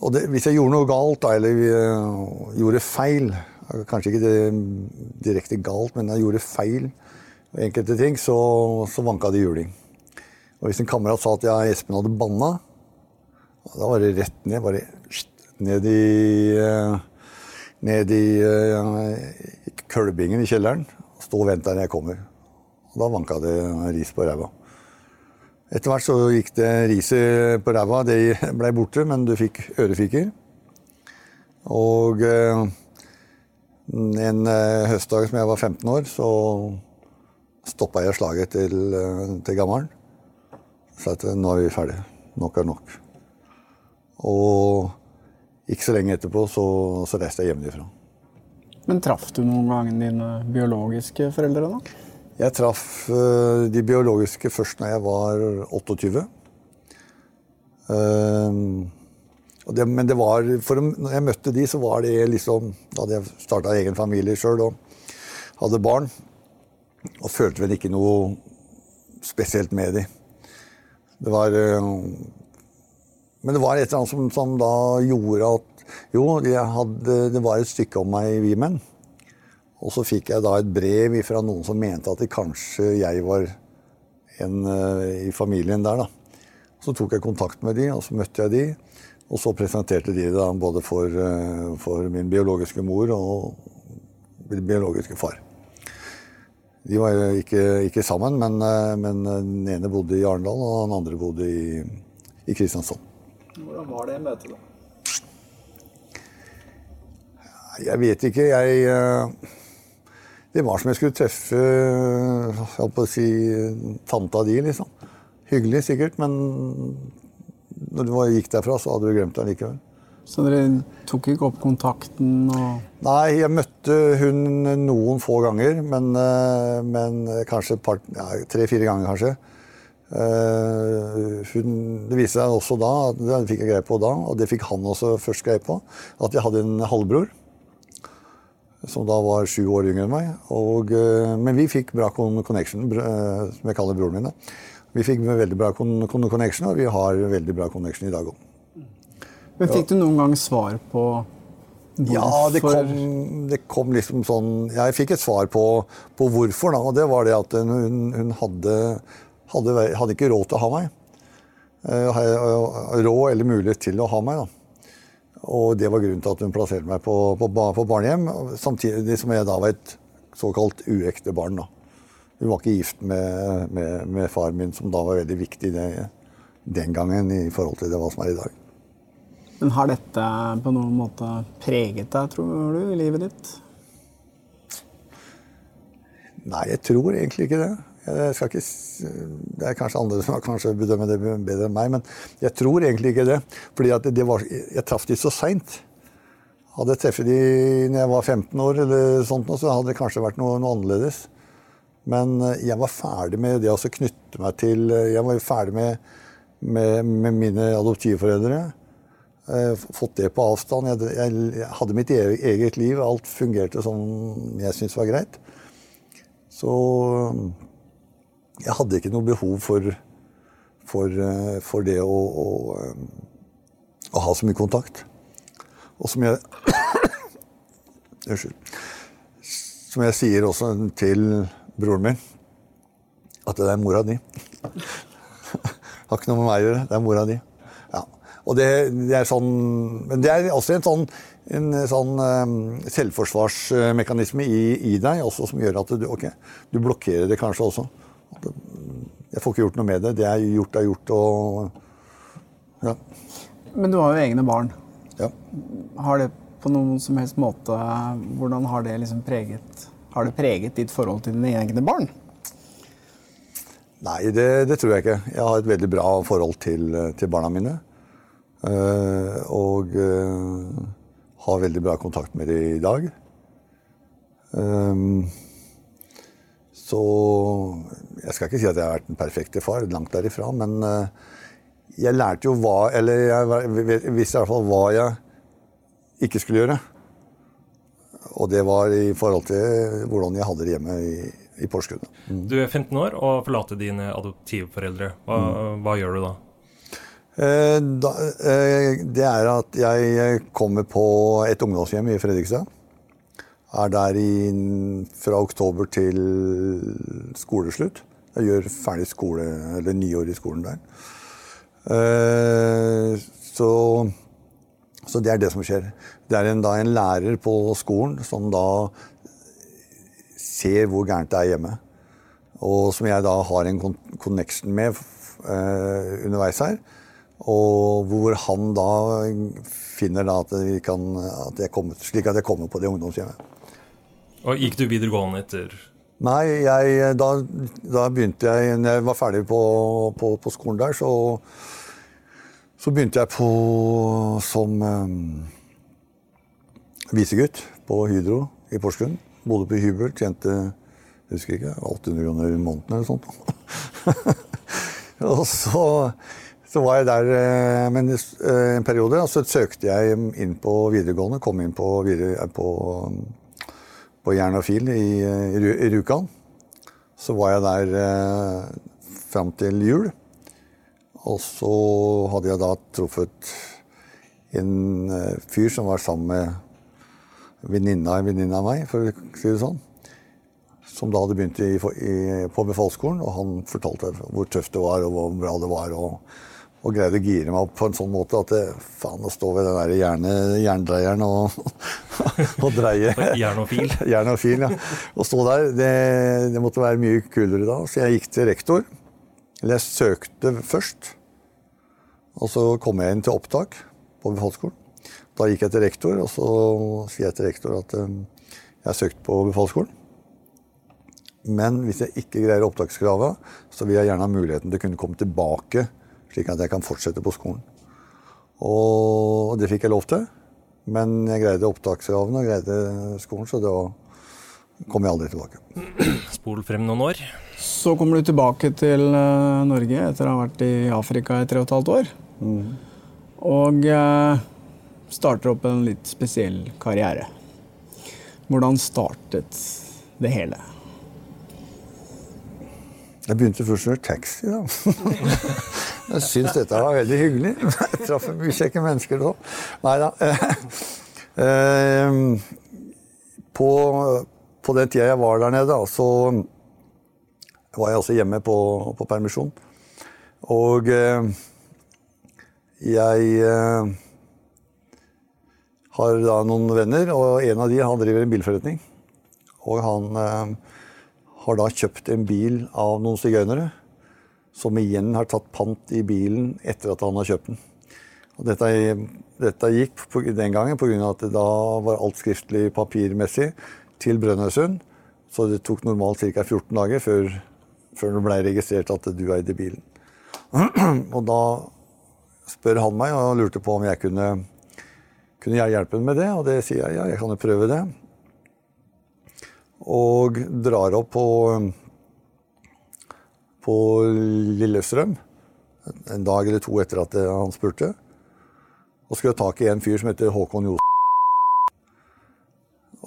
og det, hvis jeg gjorde noe galt, eller uh, gjorde feil Kanskje ikke direkte galt, men jeg gjorde feil enkelte ting, så, så vanka det juling. Og hvis en kamerat sa at ja, Espen hadde banna, da var det rett ned. Bare ned i uh, Ned i uh, kølbingen i kjelleren. Stå og vent der jeg kommer. Og Da vanka det ris på ræva. Etter hvert så gikk det riset på ræva. Det blei borte, men du fikk ørefiker. Og eh, en eh, høstdag som jeg var 15 år, så stoppa jeg slaget til, eh, til gammelen. Sa at nå er vi ferdige. Nok er nok. Og ikke så lenge etterpå så, så reiste jeg hjemmefra. Men traff du noen gang dine biologiske foreldre, da? Jeg traff uh, de biologiske først når jeg var 28. Uh, det, men det var, for når jeg møtte de, så var det liksom Da hadde jeg starta egen familie sjøl og hadde barn. Og følte vel ikke noe spesielt med de. Det var uh, Men det var et eller annet som, som da gjorde at jo, hadde, det var et stykke om meg, vi menn. Og så fikk jeg da et brev fra noen som mente at det kanskje jeg var en uh, i familien der. da. Så tok jeg kontakt med de, og så møtte jeg de. Og så presenterte de det både for, uh, for min biologiske mor og min biologiske far. De var ikke, ikke sammen, men, uh, men, den ene bodde i Arendal, og den andre bodde i, i Kristiansand. Hvordan var det møtet, da? Jeg vet ikke. Jeg eh, Det var som jeg skulle treffe jeg holdt på å si, tanta di, liksom. Hyggelig sikkert, men når du gikk derfra, så hadde du glemt deg likevel. Så dere tok ikke opp kontakten? og... Nei, jeg møtte hun noen få ganger, men, eh, men kanskje ja, tre-fire ganger, kanskje. Uh, hun, det viste seg også da, det fikk jeg greie på da, og det fikk han også først greie på, at jeg hadde en halvbror som da var sju år yngre enn meg. Og, uh, men vi fikk bra connection, uh, som jeg kaller broren min. Da. Vi fikk veldig bra connection, og vi har veldig bra connection i dag òg. Men Fikk du noen gang svar på hvorfor? Ja, det kom, det kom, liksom sånn Jeg fikk et svar på, på hvorfor, da, og det var det at hun, hun hadde, hadde, hadde, ikke råd til å ha meg. Eh, råd eller mulighet til å ha meg. da. Og det var grunnen til at hun plasserte meg på, på, på barnehjem, samtidig som jeg da var et såkalt uekte barn. da. Hun var ikke gift med, med, med far min, som da var veldig viktig det, den gangen i forhold til det hva som er i dag. Men Har dette på noen måte preget deg, tror du, i livet ditt? Nei, jeg tror egentlig ikke det. Ikke, det er kanskje andre som kanskje bedømmer det bedre enn meg, men jeg tror egentlig ikke det. Fordi jeg traff de så seint. Hadde jeg truffet de når jeg var 15 år, eller sånt, så hadde det kanskje vært noe, noe, annerledes. Men eh, jeg var ferdig med det å knytte meg til eh, Jeg var ferdig med, med, med mine adoptivforeldre. Fått det på avstand. Jeg, jeg, jeg hadde mitt eget, eget liv. Alt fungerte som jeg syntes var greit. Så jeg hadde ikke noe behov for, for, eh, for det å, å, eh, å, ha så mye kontakt. Og som jeg Unnskyld. Som jeg sier også til broren min, at det er mora di. har ikke noe med meg å gjøre. Det er mora di. Og det, det, er sånn Men det er også en sånn, en sånn um, selvforsvarsmekanisme i, i, deg også, som gjør at du, okay, du blokkerer det kanskje også. Jeg får ikke gjort noe med det. Det er gjort, er gjort. og ja. Men du har jo egne barn. Ja. Har det på noen som helst måte Hvordan har det liksom preget Har det preget ditt forhold til dine egne barn? Nei, det, det, tror jeg ikke. Jeg har et veldig bra forhold til, til barna mine. Uh, og uh, har veldig bra kontakt med dem i dag. Um, så jeg skal ikke si at jeg har vært den perfekte far, langt derifra. Men eh, jeg lærte jo hva Eller jeg visste i hvert fall hva jeg ikke skulle gjøre. Og det var i forhold til hvordan jeg hadde det hjemme i, i Porsgrunn. Mm. Du er 15 år og forlater dine adoptivforeldre. Hva, mm. hva gjør du da? Eh, eh, det er at jeg kommer på et ungdomshjem i Fredrikstad. Er der i, fra oktober til skoleslutt. Jeg gjør ferdig skole, eller nyår i skolen der. Så, så, det er det som skjer. Det er en, da en lærer på skolen som da ser hvor gærent det er hjemme. og som jeg da har en connection med eh, underveis her. Og hvor han da finner da at, kan, at jeg kommer, slik at jeg kommer på det ungdomshjemmet. Og gikk du videregående etter Nei, jeg, da, da begynte jeg Når jeg var ferdig på, på, på skolen der, så, så begynte jeg på som um, visegutt på Hydro i Porsgrunn. Bodde på hybel, tjente jeg husker ikke, 800 kroner i måneden eller sånt. og så, så var jeg der eh, men, eh, en periode, og så søkte jeg inn på videregående. Kom inn på, videre, på på Jern og Fil i, i, Rjukan. Så var jeg der eh, fram til jul. Og så hadde jeg da truffet en eh, fyr som var sammen med venninna en venninne av meg, for å si det sånn. Som da hadde begynt i, i, på befalsskolen, og han fortalte hvor tøft det var, og hvor bra det var. og og greide å gire meg opp på en sånn måte at det, faen, å stå ved den der jerne, jerndreieren og, og dreie Jern og fil? Jern og fil, ja. Å stå der, det, det måtte være mye kulere da. Så jeg gikk til rektor. Eller jeg søkte først. Og så kom jeg inn til opptak på befalsskolen. Da gikk jeg til rektor, og så sier jeg til rektor at um, jeg har søkt på befalsskolen. Men hvis jeg ikke greier opptakskravet, så vil jeg gjerne ha muligheten til å kunne komme tilbake slik at jeg kan fortsette på skolen. Og det fikk jeg lov til. Men jeg greide opptakskravene og greide skolen, så da kom jeg aldri tilbake. Spol frem noen år. Så kommer du tilbake til eh, Norge etter å ha vært i Afrika i tre og et halvt år. Og eh, starter opp en litt spesiell karriere. Hvordan startet det hele? Jeg begynte først å kjøre taxi, da. Jeg syns dette var veldig hyggelig. Jeg traff mye kjekke mennesker da. Nei da. På, på den tida jeg var der nede, så var jeg også hjemme på, på permisjon. Og eh, jeg eh, har da noen venner, og en av de han driver en bilforretning. Og han eh, har da kjøpt en bil av noen sigøynere, som igjen har tatt pant i bilen etter at han har kjøpt den. Og dette, dette gikk på, den gangen pga. at det da var alt skriftlig papirmessig til Brønnøysund. Så det tok normalt ca. 14 dager før, før det ble registrert at du eide bilen. og da spør han meg og lurte på om jeg kunne, kunne jeg hjelpe ham med det. Og det sier jeg ja, jeg kan jo prøve det. Og drar opp på, på Lillestrøm en dag eller to etter at han spurte. Og skulle ha tak i en fyr som heter Håkon Josen.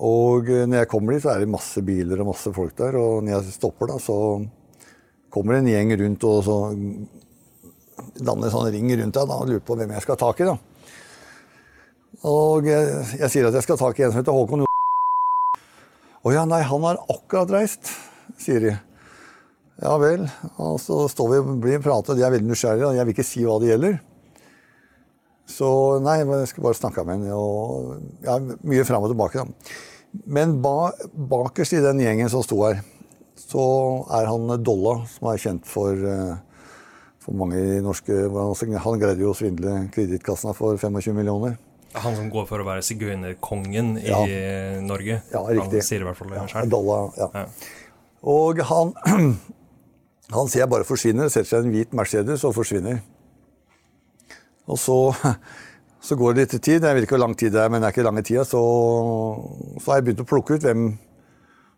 Og når jeg kommer dit, så er det masse biler og masse folk der. Og når jeg stopper, da, så kommer det en gjeng rundt og så danner en sånn ring rundt deg da, og lurer på hvem jeg skal ha tak i. da. Og jeg, jeg sier at jeg skal ha tak i en som heter Håkon Josen. Å ja, nei, han har akkurat reist, sier de. Ja vel. Og så står vi og blir pratet, de er veldig nysgjerrige, og jeg vil ikke si hva det gjelder. Så nei, jeg skal bare snakke med henne. Og ja, mye fram og tilbake. Da. Men ba, bakerst i den gjengen som sto her, så er han Dolla, som er kjent for, eh, for mange i norske Han greide jo å svindle Kredittkassa for 25 millioner. Han som går for å være sigøynerkongen i Ja. Norge. Ja, riktig. Han sier i hvert fall det selv. Dolla, ja. Og han, han ser jeg bare forsvinner, setter seg i en hvit Mercedes og forsvinner. Og så, så går det litt tid, jeg vet ikke hvor lang tid det er, men det er ikke lange tida, så, så har jeg begynt å plukke ut hvem,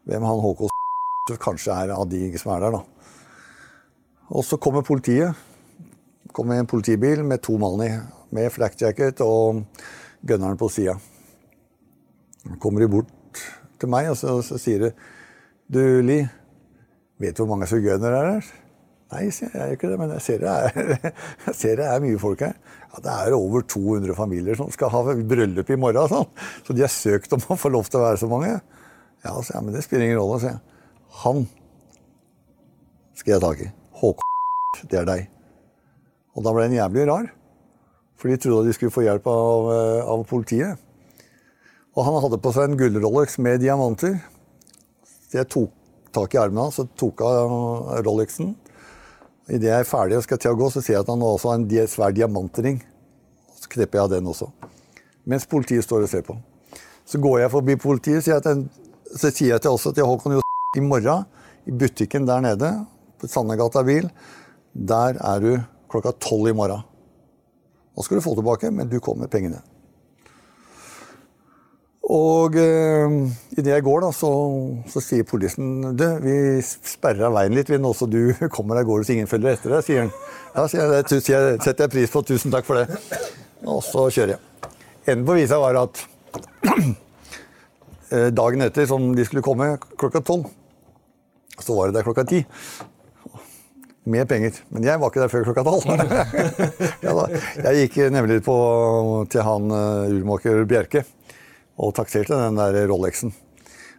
hvem han Håkon kanskje er av de som er der. da. Og så kommer politiet. Kommer en politibil med to mann i, med flak jacket og gunneren på sida. Kommer de bort til meg, og så, så sier de Du, Li, vet du hvor mange sigøynere er her? Nei, jeg, gjør ikke det, men jeg ser det er, jeg ser det er mye folk her. Ja, Det er over 200 familier som skal ha bryllup i morgen. Sånn. Så de har søkt om å få lov til å være så mange. Ja, så, ja men det spiller ingen rolle. sier jeg. Han skal jeg ha tak i. Håkon, det er deg. Og da ble den jævlig rar. For de trodde de skulle få hjelp av, eh, av politiet. Og han hadde på seg en gullrolex med diamanter. Så jeg tok tak i armene hans og tok av Rolexen. Idet jeg er ferdig og skal til å gå, så ser jeg at han også har en svær diamantring. Så knepper jeg av den også. Mens politiet står og ser på. Så går jeg forbi politiet, sier så sier jeg til også til Håkon Jo i morgen, i butikken der nede, på Sandegata bil, der er du klokka tolv i morgen. Nå skal du få tilbake, men du kommer med pengene. Og eh, idet jeg går, da, så, så sier politien du, vi sperrer av veien litt vi, nå så du kommer av gårde så ingen følger etter deg, sier han. Ja, sier jeg, det setter jeg pris på. Tusen takk for det. Og så kjører jeg. Enden på visa var at eh, dagen etter, som de skulle komme klokka tolv, så var det der klokka ti. Med penger. Men jeg var ikke der før klokka tolv. jeg gikk nemlig på, til han uh, urmaker Bjerke og takserte den der Rolexen.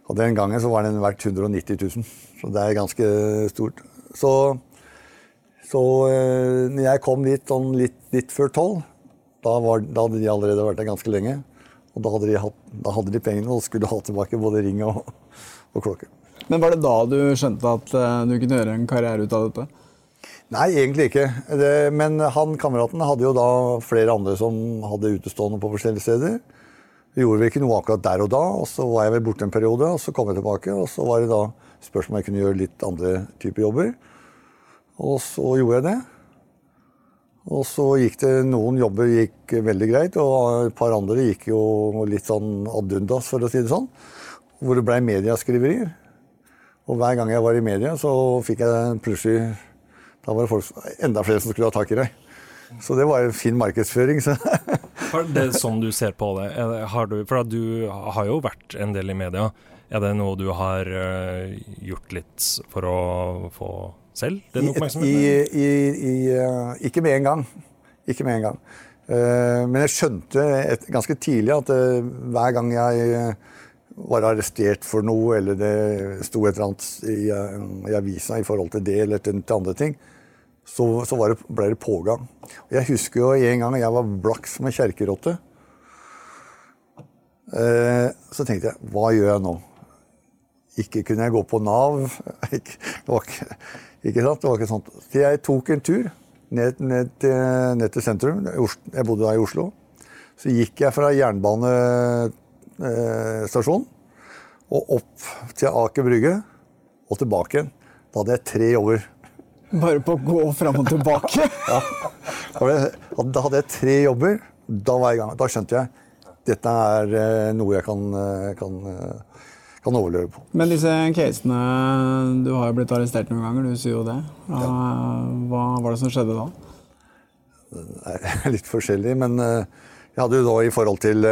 Og Den gangen så var den verdt 190 000, så det er ganske stort. Så, så uh, når jeg kom dit sånn litt, litt før tolv, da, var, da hadde de allerede vært der ganske lenge. Og da hadde de, hatt, da hadde de pengene og skulle ha tilbake både ring og, og klokke. Men var det da du skjønte at eh, du kunne gjøre en karriere ut av dette? Nei, egentlig ikke. Det, men han kameraten hadde jo da flere andre som hadde utestående på forskjellige steder. Vi gjorde vel ikke noe akkurat der og da, og så var jeg vel borte en periode, og så kom jeg tilbake, og så var det da spørsmål om jeg kunne gjøre litt andre typer jobber. Og så gjorde jeg det. Og så gikk det Noen jobber gikk veldig greit, og et par andre gikk jo litt sånn ad undas, for å si det sånn. Hvor det blei mediaskriverier. Og hver gang jeg var i media, så fikk jeg plutselig Da var det folk, enda flere som skulle ha tak i deg. Så det var en fin markedsføring. Så. Er sånn du ser på det? Har du, for du har jo vært en del i media. Er det noe du har eh, gjort litt for å få selv den oppmerksomheten? i, i, i, eh, ikke med en gang. Ikke med en gang. Eh, men jeg skjønte et, ganske tidlig at hver gang jeg var arrestert for noe, eller det sto et eller annet i, i avisa i forhold til det eller til, til andre ting, så, så det, ble det pågang. Jeg husker jo en gang jeg var blakk som en kjerkerotte. Eh, så tenkte jeg, hva gjør jeg nå? Ikke kunne jeg gå på Nav. Ikke, det var ikke, ikke sant? Det var ikke sånt. Så jeg tok en tur ned, ned, til, ned til sentrum. Jeg bodde da i Oslo. Så gikk jeg fra jernbanestasjonen og opp til Aker Brygge og tilbake igjen. Da hadde jeg tre jobber. Bare på å gå fram og tilbake? ja. Da hadde jeg- tre jobber. Da var jeg i gang. Da skjønte jeg dette er eh, noe jeg kan, eh, kan, eh, kan overleve på. Men disse casene Du har jo blitt arrestert noen ganger, du sier jo det. Ja, Hva var det som skjedde da? Nei, litt forskjellig, men jeg hadde jo da i forhold til,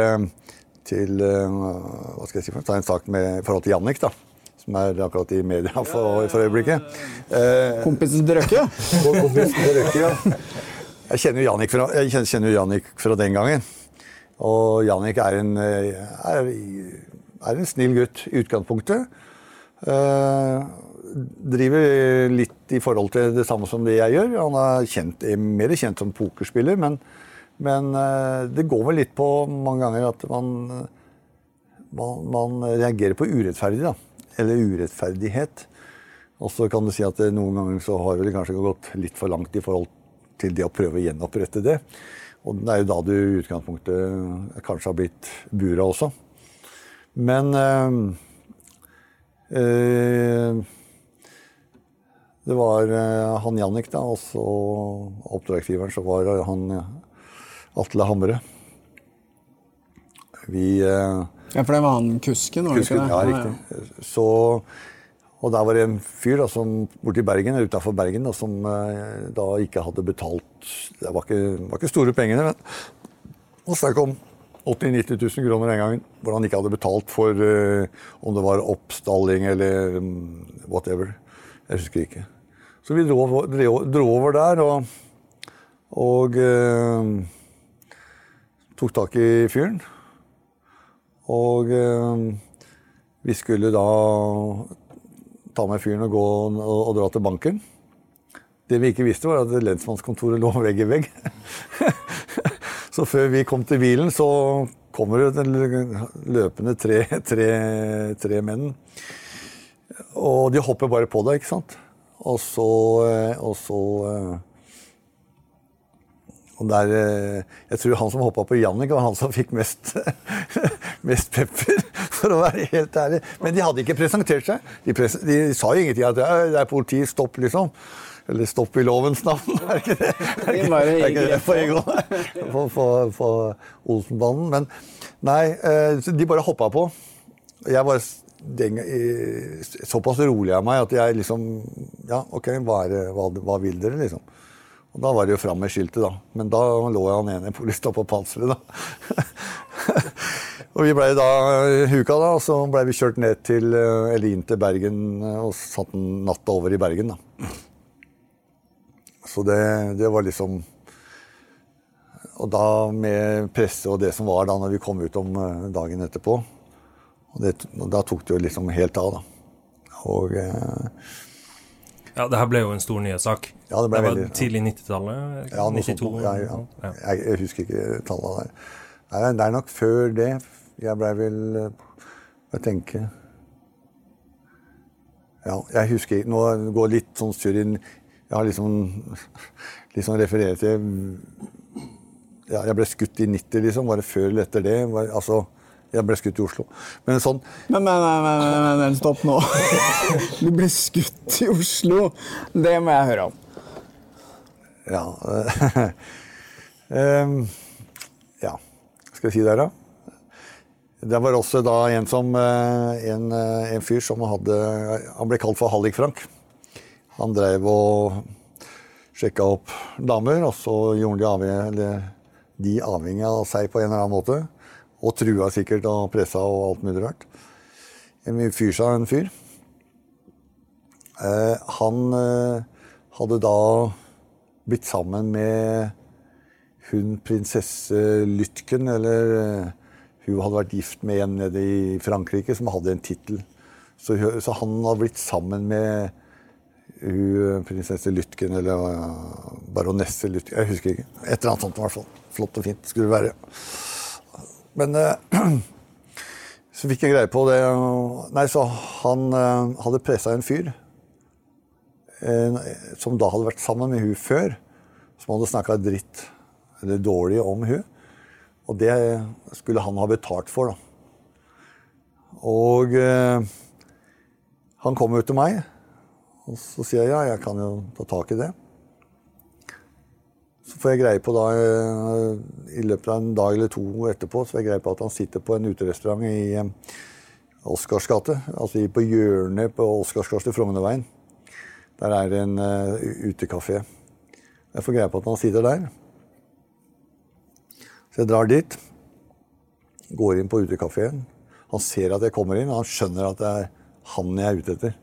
til Hva skal jeg si for? Ta en sak med i forhold til Jannik, da. Som er akkurat i media for, for øyeblikket. Eh, Kompisen til Røkke? Kompisen til Røkke, ja. Jeg kjenner jo Jannik fra, Jannik fra den gangen. Og Jannik er en, eh, er, er en snill gutt i utgangspunktet. Eh, driver litt i forhold til det samme som det jeg gjør. Han er, kjent, er mer kjent som pokerspiller, men, men eh, det går vel litt på mange ganger at man, man, man reagerer på urettferdig, da. Eller urettferdighet. Og så kan du si at eh, noen ganger så har det kanskje gått litt for langt i forhold til det å prøve å gjenopprette det. Og det er jo da du i utgangspunktet kanskje har blitt bura også. Men øh, øh, Det var eh, han Jannik, da, og så oppdragsgiveren, så var han eh, Atle Hamre. Vi eh, Ja, for det var han kusken, var det ikke det? ja, riktig. Så, og der var det en fyr da, som, borti Bergen, utafor Bergen da, som eh, da ikke hadde betalt Det var ikke, var ikke store pengene, men og snakk om 80 000-90 000 kroner en gang hvor han ikke hadde betalt for uh, om det var oppstalling eller um, whatever. Jeg husker ikke. Så vi dro, dro, dro over der og, og uh, tok tak i fyren. Og eh, vi skulle da ta med fyren og gå og, og dra til banken. Det vi ikke visste, var at lensmannskontoret lå vegg i vegg. så før vi kom til bilen, så kommer det løpende tre, tre, tre menn. Og de hopper bare på deg, ikke sant. Og så, eh, og så eh, og der, eh, Jeg tror han som hoppa på Jannik, var han som fikk mest, mest pepper, for å være helt ærlig. Men de hadde ikke presentert seg. De, pres de sa jo ingenting at det er politi, stopp, liksom. Eller stopp i lovens navn. Er ikke det? Er ikke, er ikke det på Egon? På, på, Olsenbanen. Men nei, de bare hoppa på. Jeg var den, såpass rolig av meg at jeg liksom Ja, OK, hva, det, hva, hva vil dere, liksom? Og Da var det jo fram med skiltet, da. Men da lå han ene polista på panseret, da. og vi blei da huka, da, og så blei vi kjørt ned til, eller inn til Bergen og satt natta over i Bergen, da. Så det, det var liksom Og da med presse og det som var da når vi kom ut om dagen etterpå, og, det, og da tok det jo liksom helt av, da. Og eh, ja, det her ble jo en stor nyhetssak. Ja, det, ble det var veldig, tidlig 90-tallet? Ja, 92? Ja, ja. ja. Jeg, husker ikke tallene der. Nei, det er nok før det. Jeg blei vel Jeg tenker Ja, jeg husker ikke Nå går litt sånn surr inn Jeg har liksom liksom referert til ja, Jeg ble skutt i 90, liksom. Var det før eller etter det? Var, altså jeg ble skutt i Oslo. Men sånn Men, men, men, men, men stopp nå. Du ble skutt i Oslo. Det må jeg høre om. Ja Ja, skal jeg si det her, da? Det var også da en som En, en fyr som hadde Han ble kalt for Hallik-Frank. Han drev og sjekka opp damer, og så gjorde de avhengig, de avhengig av seg på en eller annen måte. Og trua sikkert og pressa og alt mulig rart. En fyr sa en fyr. Eh, han eh, hadde da blitt sammen med hun prinsesse Lytken, eller eh, hun hadde vært gift med en nede i Frankrike som hadde en tittel. Så, så, han hadde blitt sammen med hun prinsesse Lytken, eller uh, baronesse Lytken Jeg husker ikke. Et eller annet sånt i hvert fall. Flott og fint skulle det være. Men uh, så fikk jeg greie på det Nei, så han uh, hadde pressa en fyr som da hadde vært sammen med hun før, som hadde snakka dritt eller dårlig om hun. Og det skulle han ha betalt for, da. Og han kom jo til meg. Og så sier jeg ja, jeg kan jo ta tak i det. Så får jeg greie på da, i løpet av en dag eller to etterpå, så får jeg greie på at han sitter på en uterestaurant i Oscars gate. Altså på hjørnet på Oscars gate Frognerveien. Der er det en uh, utekafé. Jeg får greie på at han sitter der. Så jeg drar dit. Går inn på utekafeen. Han ser at jeg kommer inn, og han skjønner at det er han jeg er ute etter.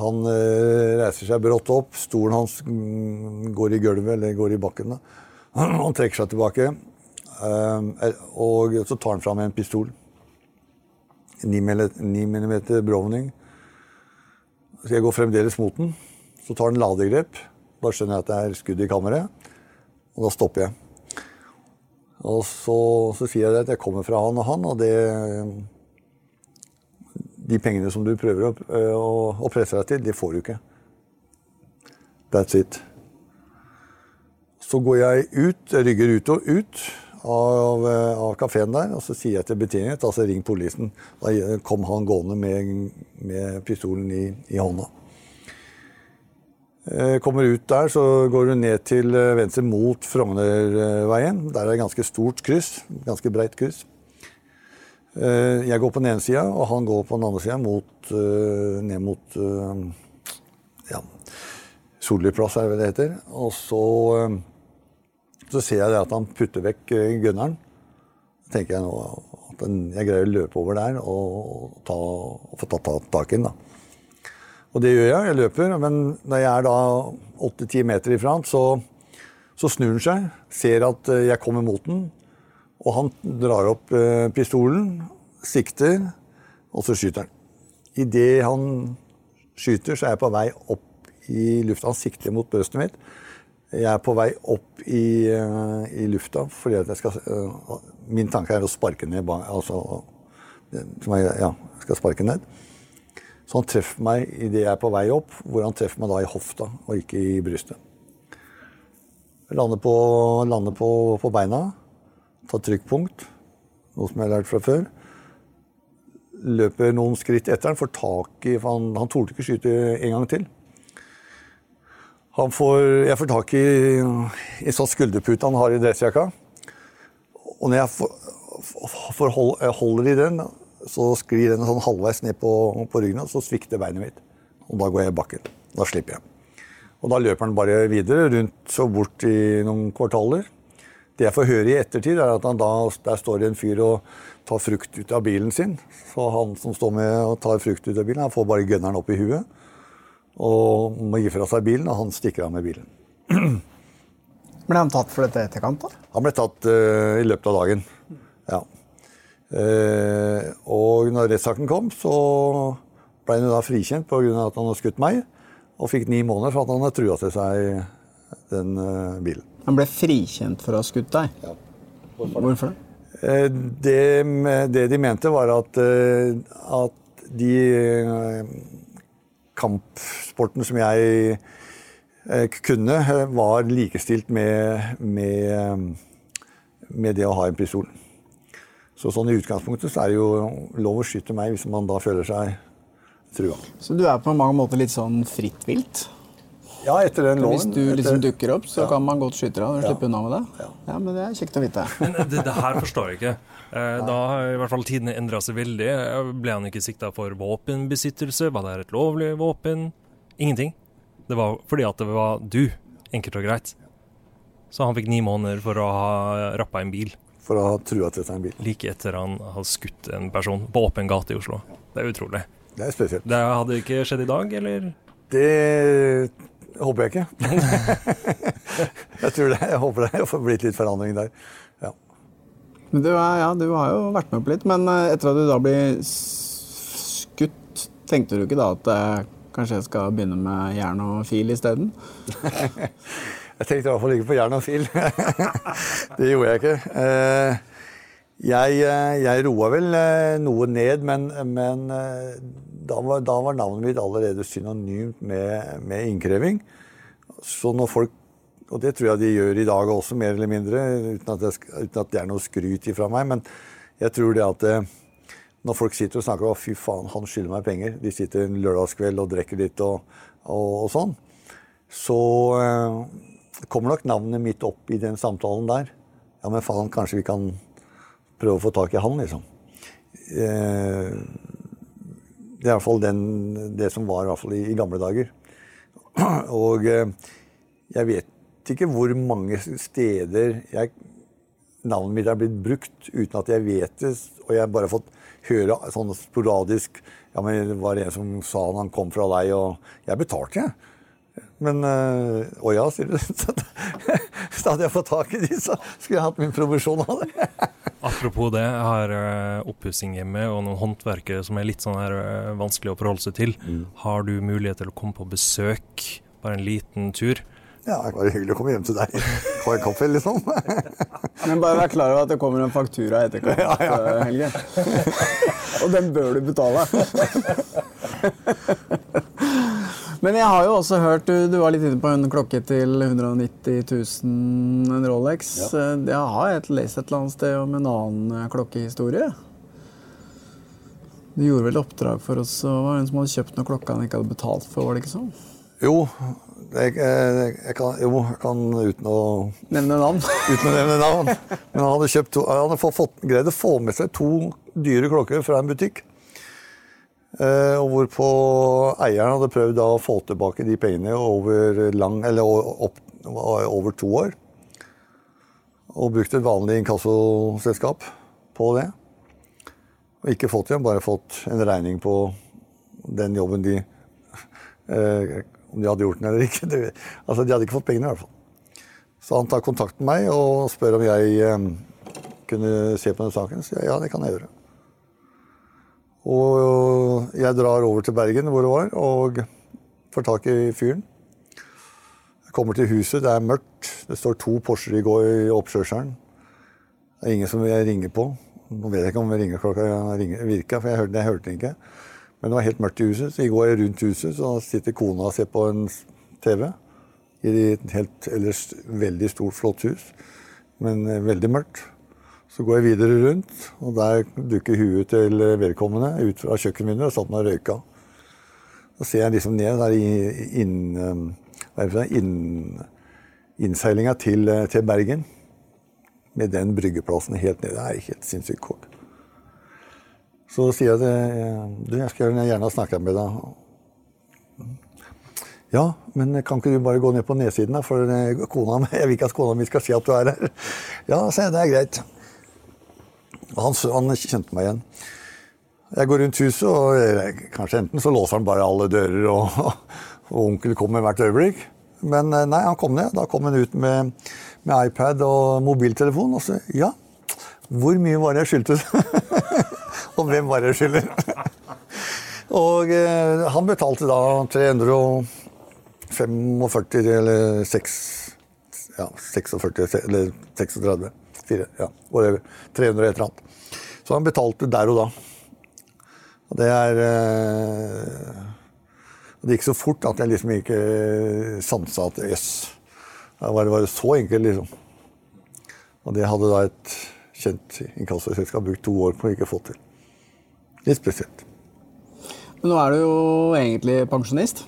Han uh, reiser seg brått opp. Stolen hans går i gulvet, eller går i bakken. Da. Han trekker seg tilbake. Uh, og så tar han fram en pistol. 9 mm Browning. Jeg går fremdeles mot den. Så tar han ladegrep. Da skjønner jeg at det er skudd i kammeret. Og da stopper jeg. Og så, så sier jeg at jeg kommer fra han og han, og det de pengene som du prøver å, å, å presse deg til, de får du ikke. That's it. Så går jeg ut, rygger ut og ut av, av kafeen der, og så sier jeg til betjeningen altså ring politiet. Da kom han gående med, med pistolen i, i hånda. Kommer ut der, så går du ned til venstre mot Frognerveien. Der er det ganske stort kryss. Ganske breit kryss. Jeg går på den ene sida, og han går på den andre sida ned mot ja, Solli plass, er det det heter. Og så, så ser jeg at han putter vekk gunneren. Tenker jeg nå at jeg greier å løpe over der og, ta, og få tatt tak i den. Og det gjør jeg. Jeg løper. Men når jeg er da 8-10 meter ifra han, så, så snur han seg, ser at jeg kommer mot den. Og han drar opp pistolen, sikter, og så skyter han. Idet han skyter, så er jeg på vei opp i lufta. Han sikter mot brystet mitt. Jeg er på vei opp i, i lufta fordi at jeg skal Min tanke er å sparke ned Altså ja, skal sparke ned. Så han treffer meg idet jeg er på vei opp, hvor han treffer meg da i hofta og ikke i brystet. Jeg lander på, lander på, på beina, tar trykkpunkt, noe som jeg har lært fra før. Løper noen skritt etter han, får tak i for Han, han torde ikke skyte en gang til. Får, jeg får tak i en sånn skulderpute han har i dressjakka. Og når jeg for, for, hold, holder i den, så sklir den sånn halvveis ned på, på ryggen, og så svikter beinet mitt. Og da går jeg i bakken. Da slipper jeg. Og da løper han bare videre, rundt og bort i noen kvartaler. Det jeg får høre i ettertid, er at han da, der står det en fyr og tar frukt ut av bilen sin. Så han som står med og tar frukt ut av bilen, han får bare gunneren opp i huet. Og må gi fra seg bilen, og han stikker av med bilen. Ble han tatt for dette etterkant, da? Han ble tatt uh, i løpet av dagen. Ja. Uh, og når rettssaken kom, så ble han da frikjent pga. at han hadde skutt meg. Og fikk ni måneder for at han hadde trua til seg den uh, bilen. Han ble frikjent for å ha skutt deg? Ja. Hvorfor det? Det, det, de mente, var at, at de kampsporten som jeg kunne, var likestilt med, med, med, det å ha en pistol. Så sånn i utgangspunktet så er det jo lov å skyte meg hvis man da føler seg trua. Så du er på mange måter litt sånn fritt vilt? Ja, etter den loven. Hvis du liksom dukker opp, så ja. kan man godt skyte deg og slippe unna med det? Ja. ja. men Det er kjekt å vite. Men det, det her forstår jeg ikke. Eh, da har i hvert fall tidene endra seg veldig. Ble han ikke sikta for våpenbesittelse? Var det et lovlig våpen? Ingenting. Det var fordi at det var du. Enkelt og greit. Så han fikk ni måneder for å ha rappa en bil. For å ha trua til seg en bil. Like etter han har skutt en person på åpen gate i Oslo. Det er utrolig. Det er spesielt. Det hadde ikke skjedd i dag, eller? Det håper jeg ikke. jeg tror det. Jeg håper det får blitt litt forandring der. Ja. Du, du, ja, du har jo vært med på litt, men eh, etter at du da blir skutt, tenkte du ikke da at eh, kanskje jeg skal begynne med jern og fil isteden? jeg tenkte i hvert fall ikke på jern og fil. det gjorde jeg ikke. Eh, jeg, jeg roa vel noe ned, men, men da var, da var, navnet mitt allerede synonymt med, med, innkreving. Så når folk Og det tror jeg de gjør i dag også, mer eller mindre, uten at, det, uten at det er noe skryt ifra meg. Men jeg tror det at eh, når folk sitter og snakker om fy faen, han skylder meg penger, de sitter en lørdagskveld og drikker litt og, og, og sånn, så eh, kommer nok navnet mitt opp i den samtalen der. Ja, men faen, kanskje vi kan prøve å få tak i han, liksom. Eh, det er i hvert fall det som var i, i gamle dager. Og eh, jeg vet ikke hvor mange steder jeg, navnet mitt er blitt brukt uten at jeg vet det. Og jeg har bare fått høre sånn sporadisk ja, men det var en som sa han kom fra deg, og jeg betalte, jeg. Men øh, Å ja, sier du. Så hadde jeg fått tak i de, så skulle jeg hatt min provisjon av det. Apropos det, jeg har uh, oppussing hjemme og noen håndverkere som er litt sånn her uh, vanskelig å forholde seg til. Mm. Har du mulighet til å komme på besøk? Bare en liten tur? Ja, det var hyggelig å komme hjem til deg. Ha en kaffe, liksom. Men bare vær klar over at det kommer en faktura etterkant, ja, ja. Eh, Helge. og den bør du betale. Men jeg har jo også hørt Du, du var litt inne på en klokke til 190 000, en Rolex. Ja. Jeg har et, lest et eller annet sted om en annen eh, klokkehistorie. Du gjorde vel oppdrag for oss, og var en som hadde kjøpt noen klokka han ikke hadde betalt for, var det ikke sånn? Jo, jeg, jeg, jeg, kan, jo, jeg kan uten å Nevne navn? uten å nevne navn. Men han hadde, to, han hadde fått, greid å få med seg to dyre klokker fra en butikk. Eh, og hvorpå eieren hadde prøvd å få tilbake de pengene over, lang, opp, over to år. Og brukt et vanlig inkassoselskap på det. Og ikke fått det, bare fått en regning på den jobben de eh, Om de hadde gjort den eller ikke. Det, altså, De hadde ikke fått pengene, i hvert fall. Så han tar kontakt med meg og spør om jeg eh, kunne se på den saken. Så jeg, ja, det kan jeg gjøre. Og jeg drar over til Bergen, hvor det var, og får tak i fyren. Jeg kommer til huset, det er mørkt. Det står to Porscher i, går i oppkjørselen. Det er ingen som jeg ringer på. Nå vet jeg ikke om ringeklokka virka, for jeg hørte, jeg hørte den ikke. Men det var helt mørkt i huset, så i går jeg rundt huset, så sitter kona og ser på en TV. I et helt ellers veldig stort, flott hus, men eh, veldig mørkt. Så går jeg videre rundt, og der dukker huet til vedkommende ut fra kjøkkenvinduet og satt meg og røyka. Så ser jeg liksom ned der inn, eh, inn, innseilinga til, eh, til Bergen. Med den bryggeplassen helt nede. Det er helt sinnssykt kort. Så sier jeg til du, jeg skal gjerne snakke med deg. Ja, men kan ikke du bare gå ned på nedsiden, da? For kona, jeg vil ikke at kona mi skal si at du er her. Ja, sier jeg. Det er greit. Han, han kjente meg igjen. Jeg går rundt huset, og kanskje enten så låser han bare alle dører, og, og onkel kommer hvert øyeblikk. Men nei, han kom ned. Da kom han ut med, med iPad og mobiltelefon. Og så ja, hvor mye var det jeg skyldte? og hvem var det jeg skylder? og eh, han betalte da 345 eller 6, ja, 46 eller 36. 4, ja, whatever. 300 et eller annet. Så han betalte der og da. Og det er eh, Det gikk så fort at jeg liksom ikke sansa at jøss. Det var så enkelt, liksom. Og det hadde da et kjent inkassoselskap brukt to år på å ikke få til. Litt spesielt. Men nå er du jo egentlig pensjonist.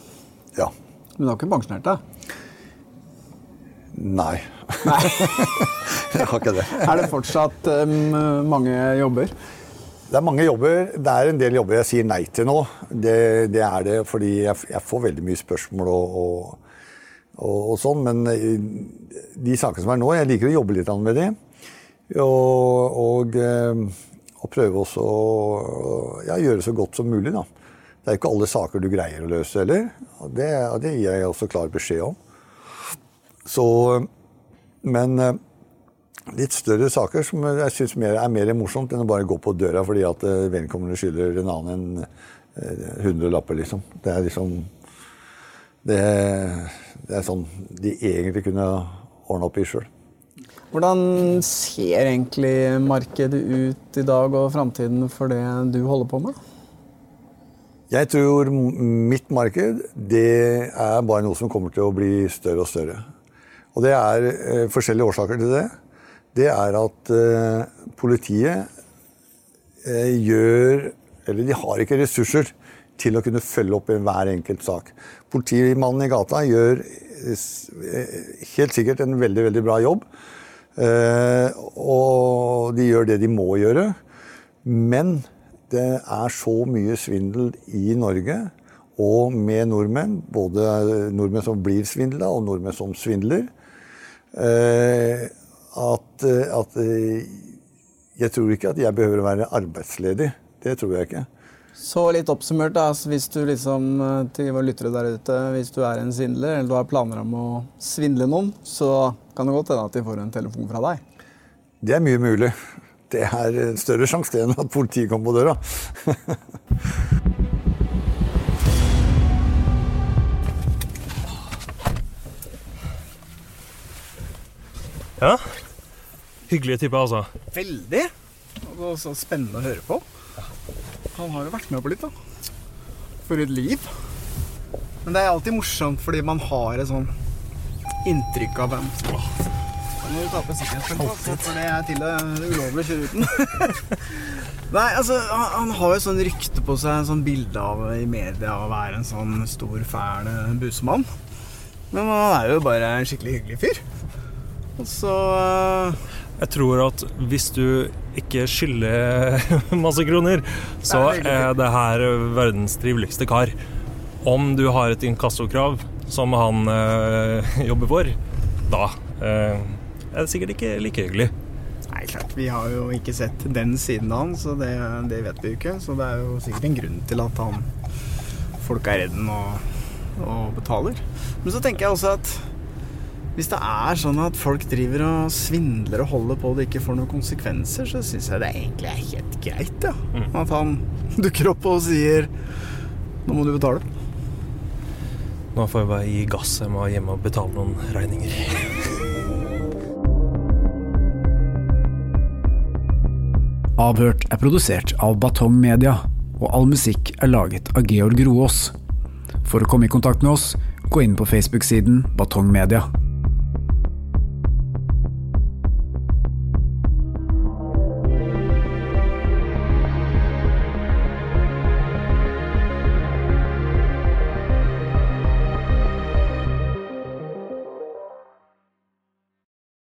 Ja. Men du har ikke pensjonert deg? Nei. Nei. jeg har ikke det. Er det fortsatt um, mange jobber? Det er mange jobber. Det er en del jobber jeg sier nei til nå. Det, det er det fordi jeg, jeg, får veldig mye spørsmål og, og, og, og sånn. Men de sakene som er nå, jeg liker å jobbe litt med de. Og, og prøve også å ja, gjøre så godt som mulig, da. Det er ikke alle saker du greier å løse heller. Og det, det gir jeg også klar beskjed om. Så Men litt større saker som jeg syns er mer morsomt enn å bare gå på døra fordi at vedkommende skylder en annen en hundrelapper, liksom. Det er liksom det, det er sånn de egentlig kunne ordna opp i sjøl. Hvordan ser egentlig markedet ut i dag og framtiden for det du holder på med? Jeg tror mitt marked det er bare noe som kommer til å bli større og større. Og det er eh, forskjellige årsaker til det. Det er at eh, politiet eh, gjør Eller de har ikke ressurser til å kunne følge opp hver enkelt sak. Politimannen i gata gjør helt sikkert en veldig, veldig bra jobb. Og de gjør det de må gjøre. Men det er så mye svindel i Norge, og med nordmenn, både nordmenn som blir svindla, og nordmenn som svindler, at, at jeg tror ikke at jeg behøver å være arbeidsledig. Det tror jeg ikke. Så litt oppsummert, da, hvis du liksom, til våre lyttere der ute, hvis du er en svindler, eller du har planer om å svindle noen, så kan det godt hende at de får en telefon fra deg? Det er mye mulig. Det er en større sjanse enn at politiet kommer på døra. ja. Hyggelig typer, altså. Veldig. Og så spennende å høre på. Han har jo vært med på litt, da. For et liv. Men det er alltid morsomt fordi man har et sånn inntrykk av hvem Nå må du ta på sikkerhetsbeltet, for det er til det ulovlig å kjøre uten. Nei, altså, han, han har jo sånn rykte på seg, sånn bilde av i media av å være en sånn stor, fæl busemann. Men han er jo bare en skikkelig hyggelig fyr. Så Jeg tror at hvis du ikke skylder masse kroner, så er det her verdens triveligste kar. Om du har et inkassokrav som han øh, jobber for, da øh, er det sikkert ikke like hyggelig. Nei, klart. Vi har jo ikke sett den siden av han, så det, det vet vi jo ikke. Så det er jo sikkert en grunn til at han folk er redden og, og betaler. Men så tenker jeg også at hvis det er sånn at folk driver og svindler og holder på og det ikke får noen konsekvenser, så syns jeg det egentlig er helt greit, ja. Mm. At han dukker opp og sier 'nå må du betale'. Nå får jeg bare gi gass. Jeg må hjem og betale noen regninger. Avhørt er produsert av Batong Media og all musikk er laget av Georg Roaas. For å komme i kontakt med oss, gå inn på Facebook-siden Batong Media.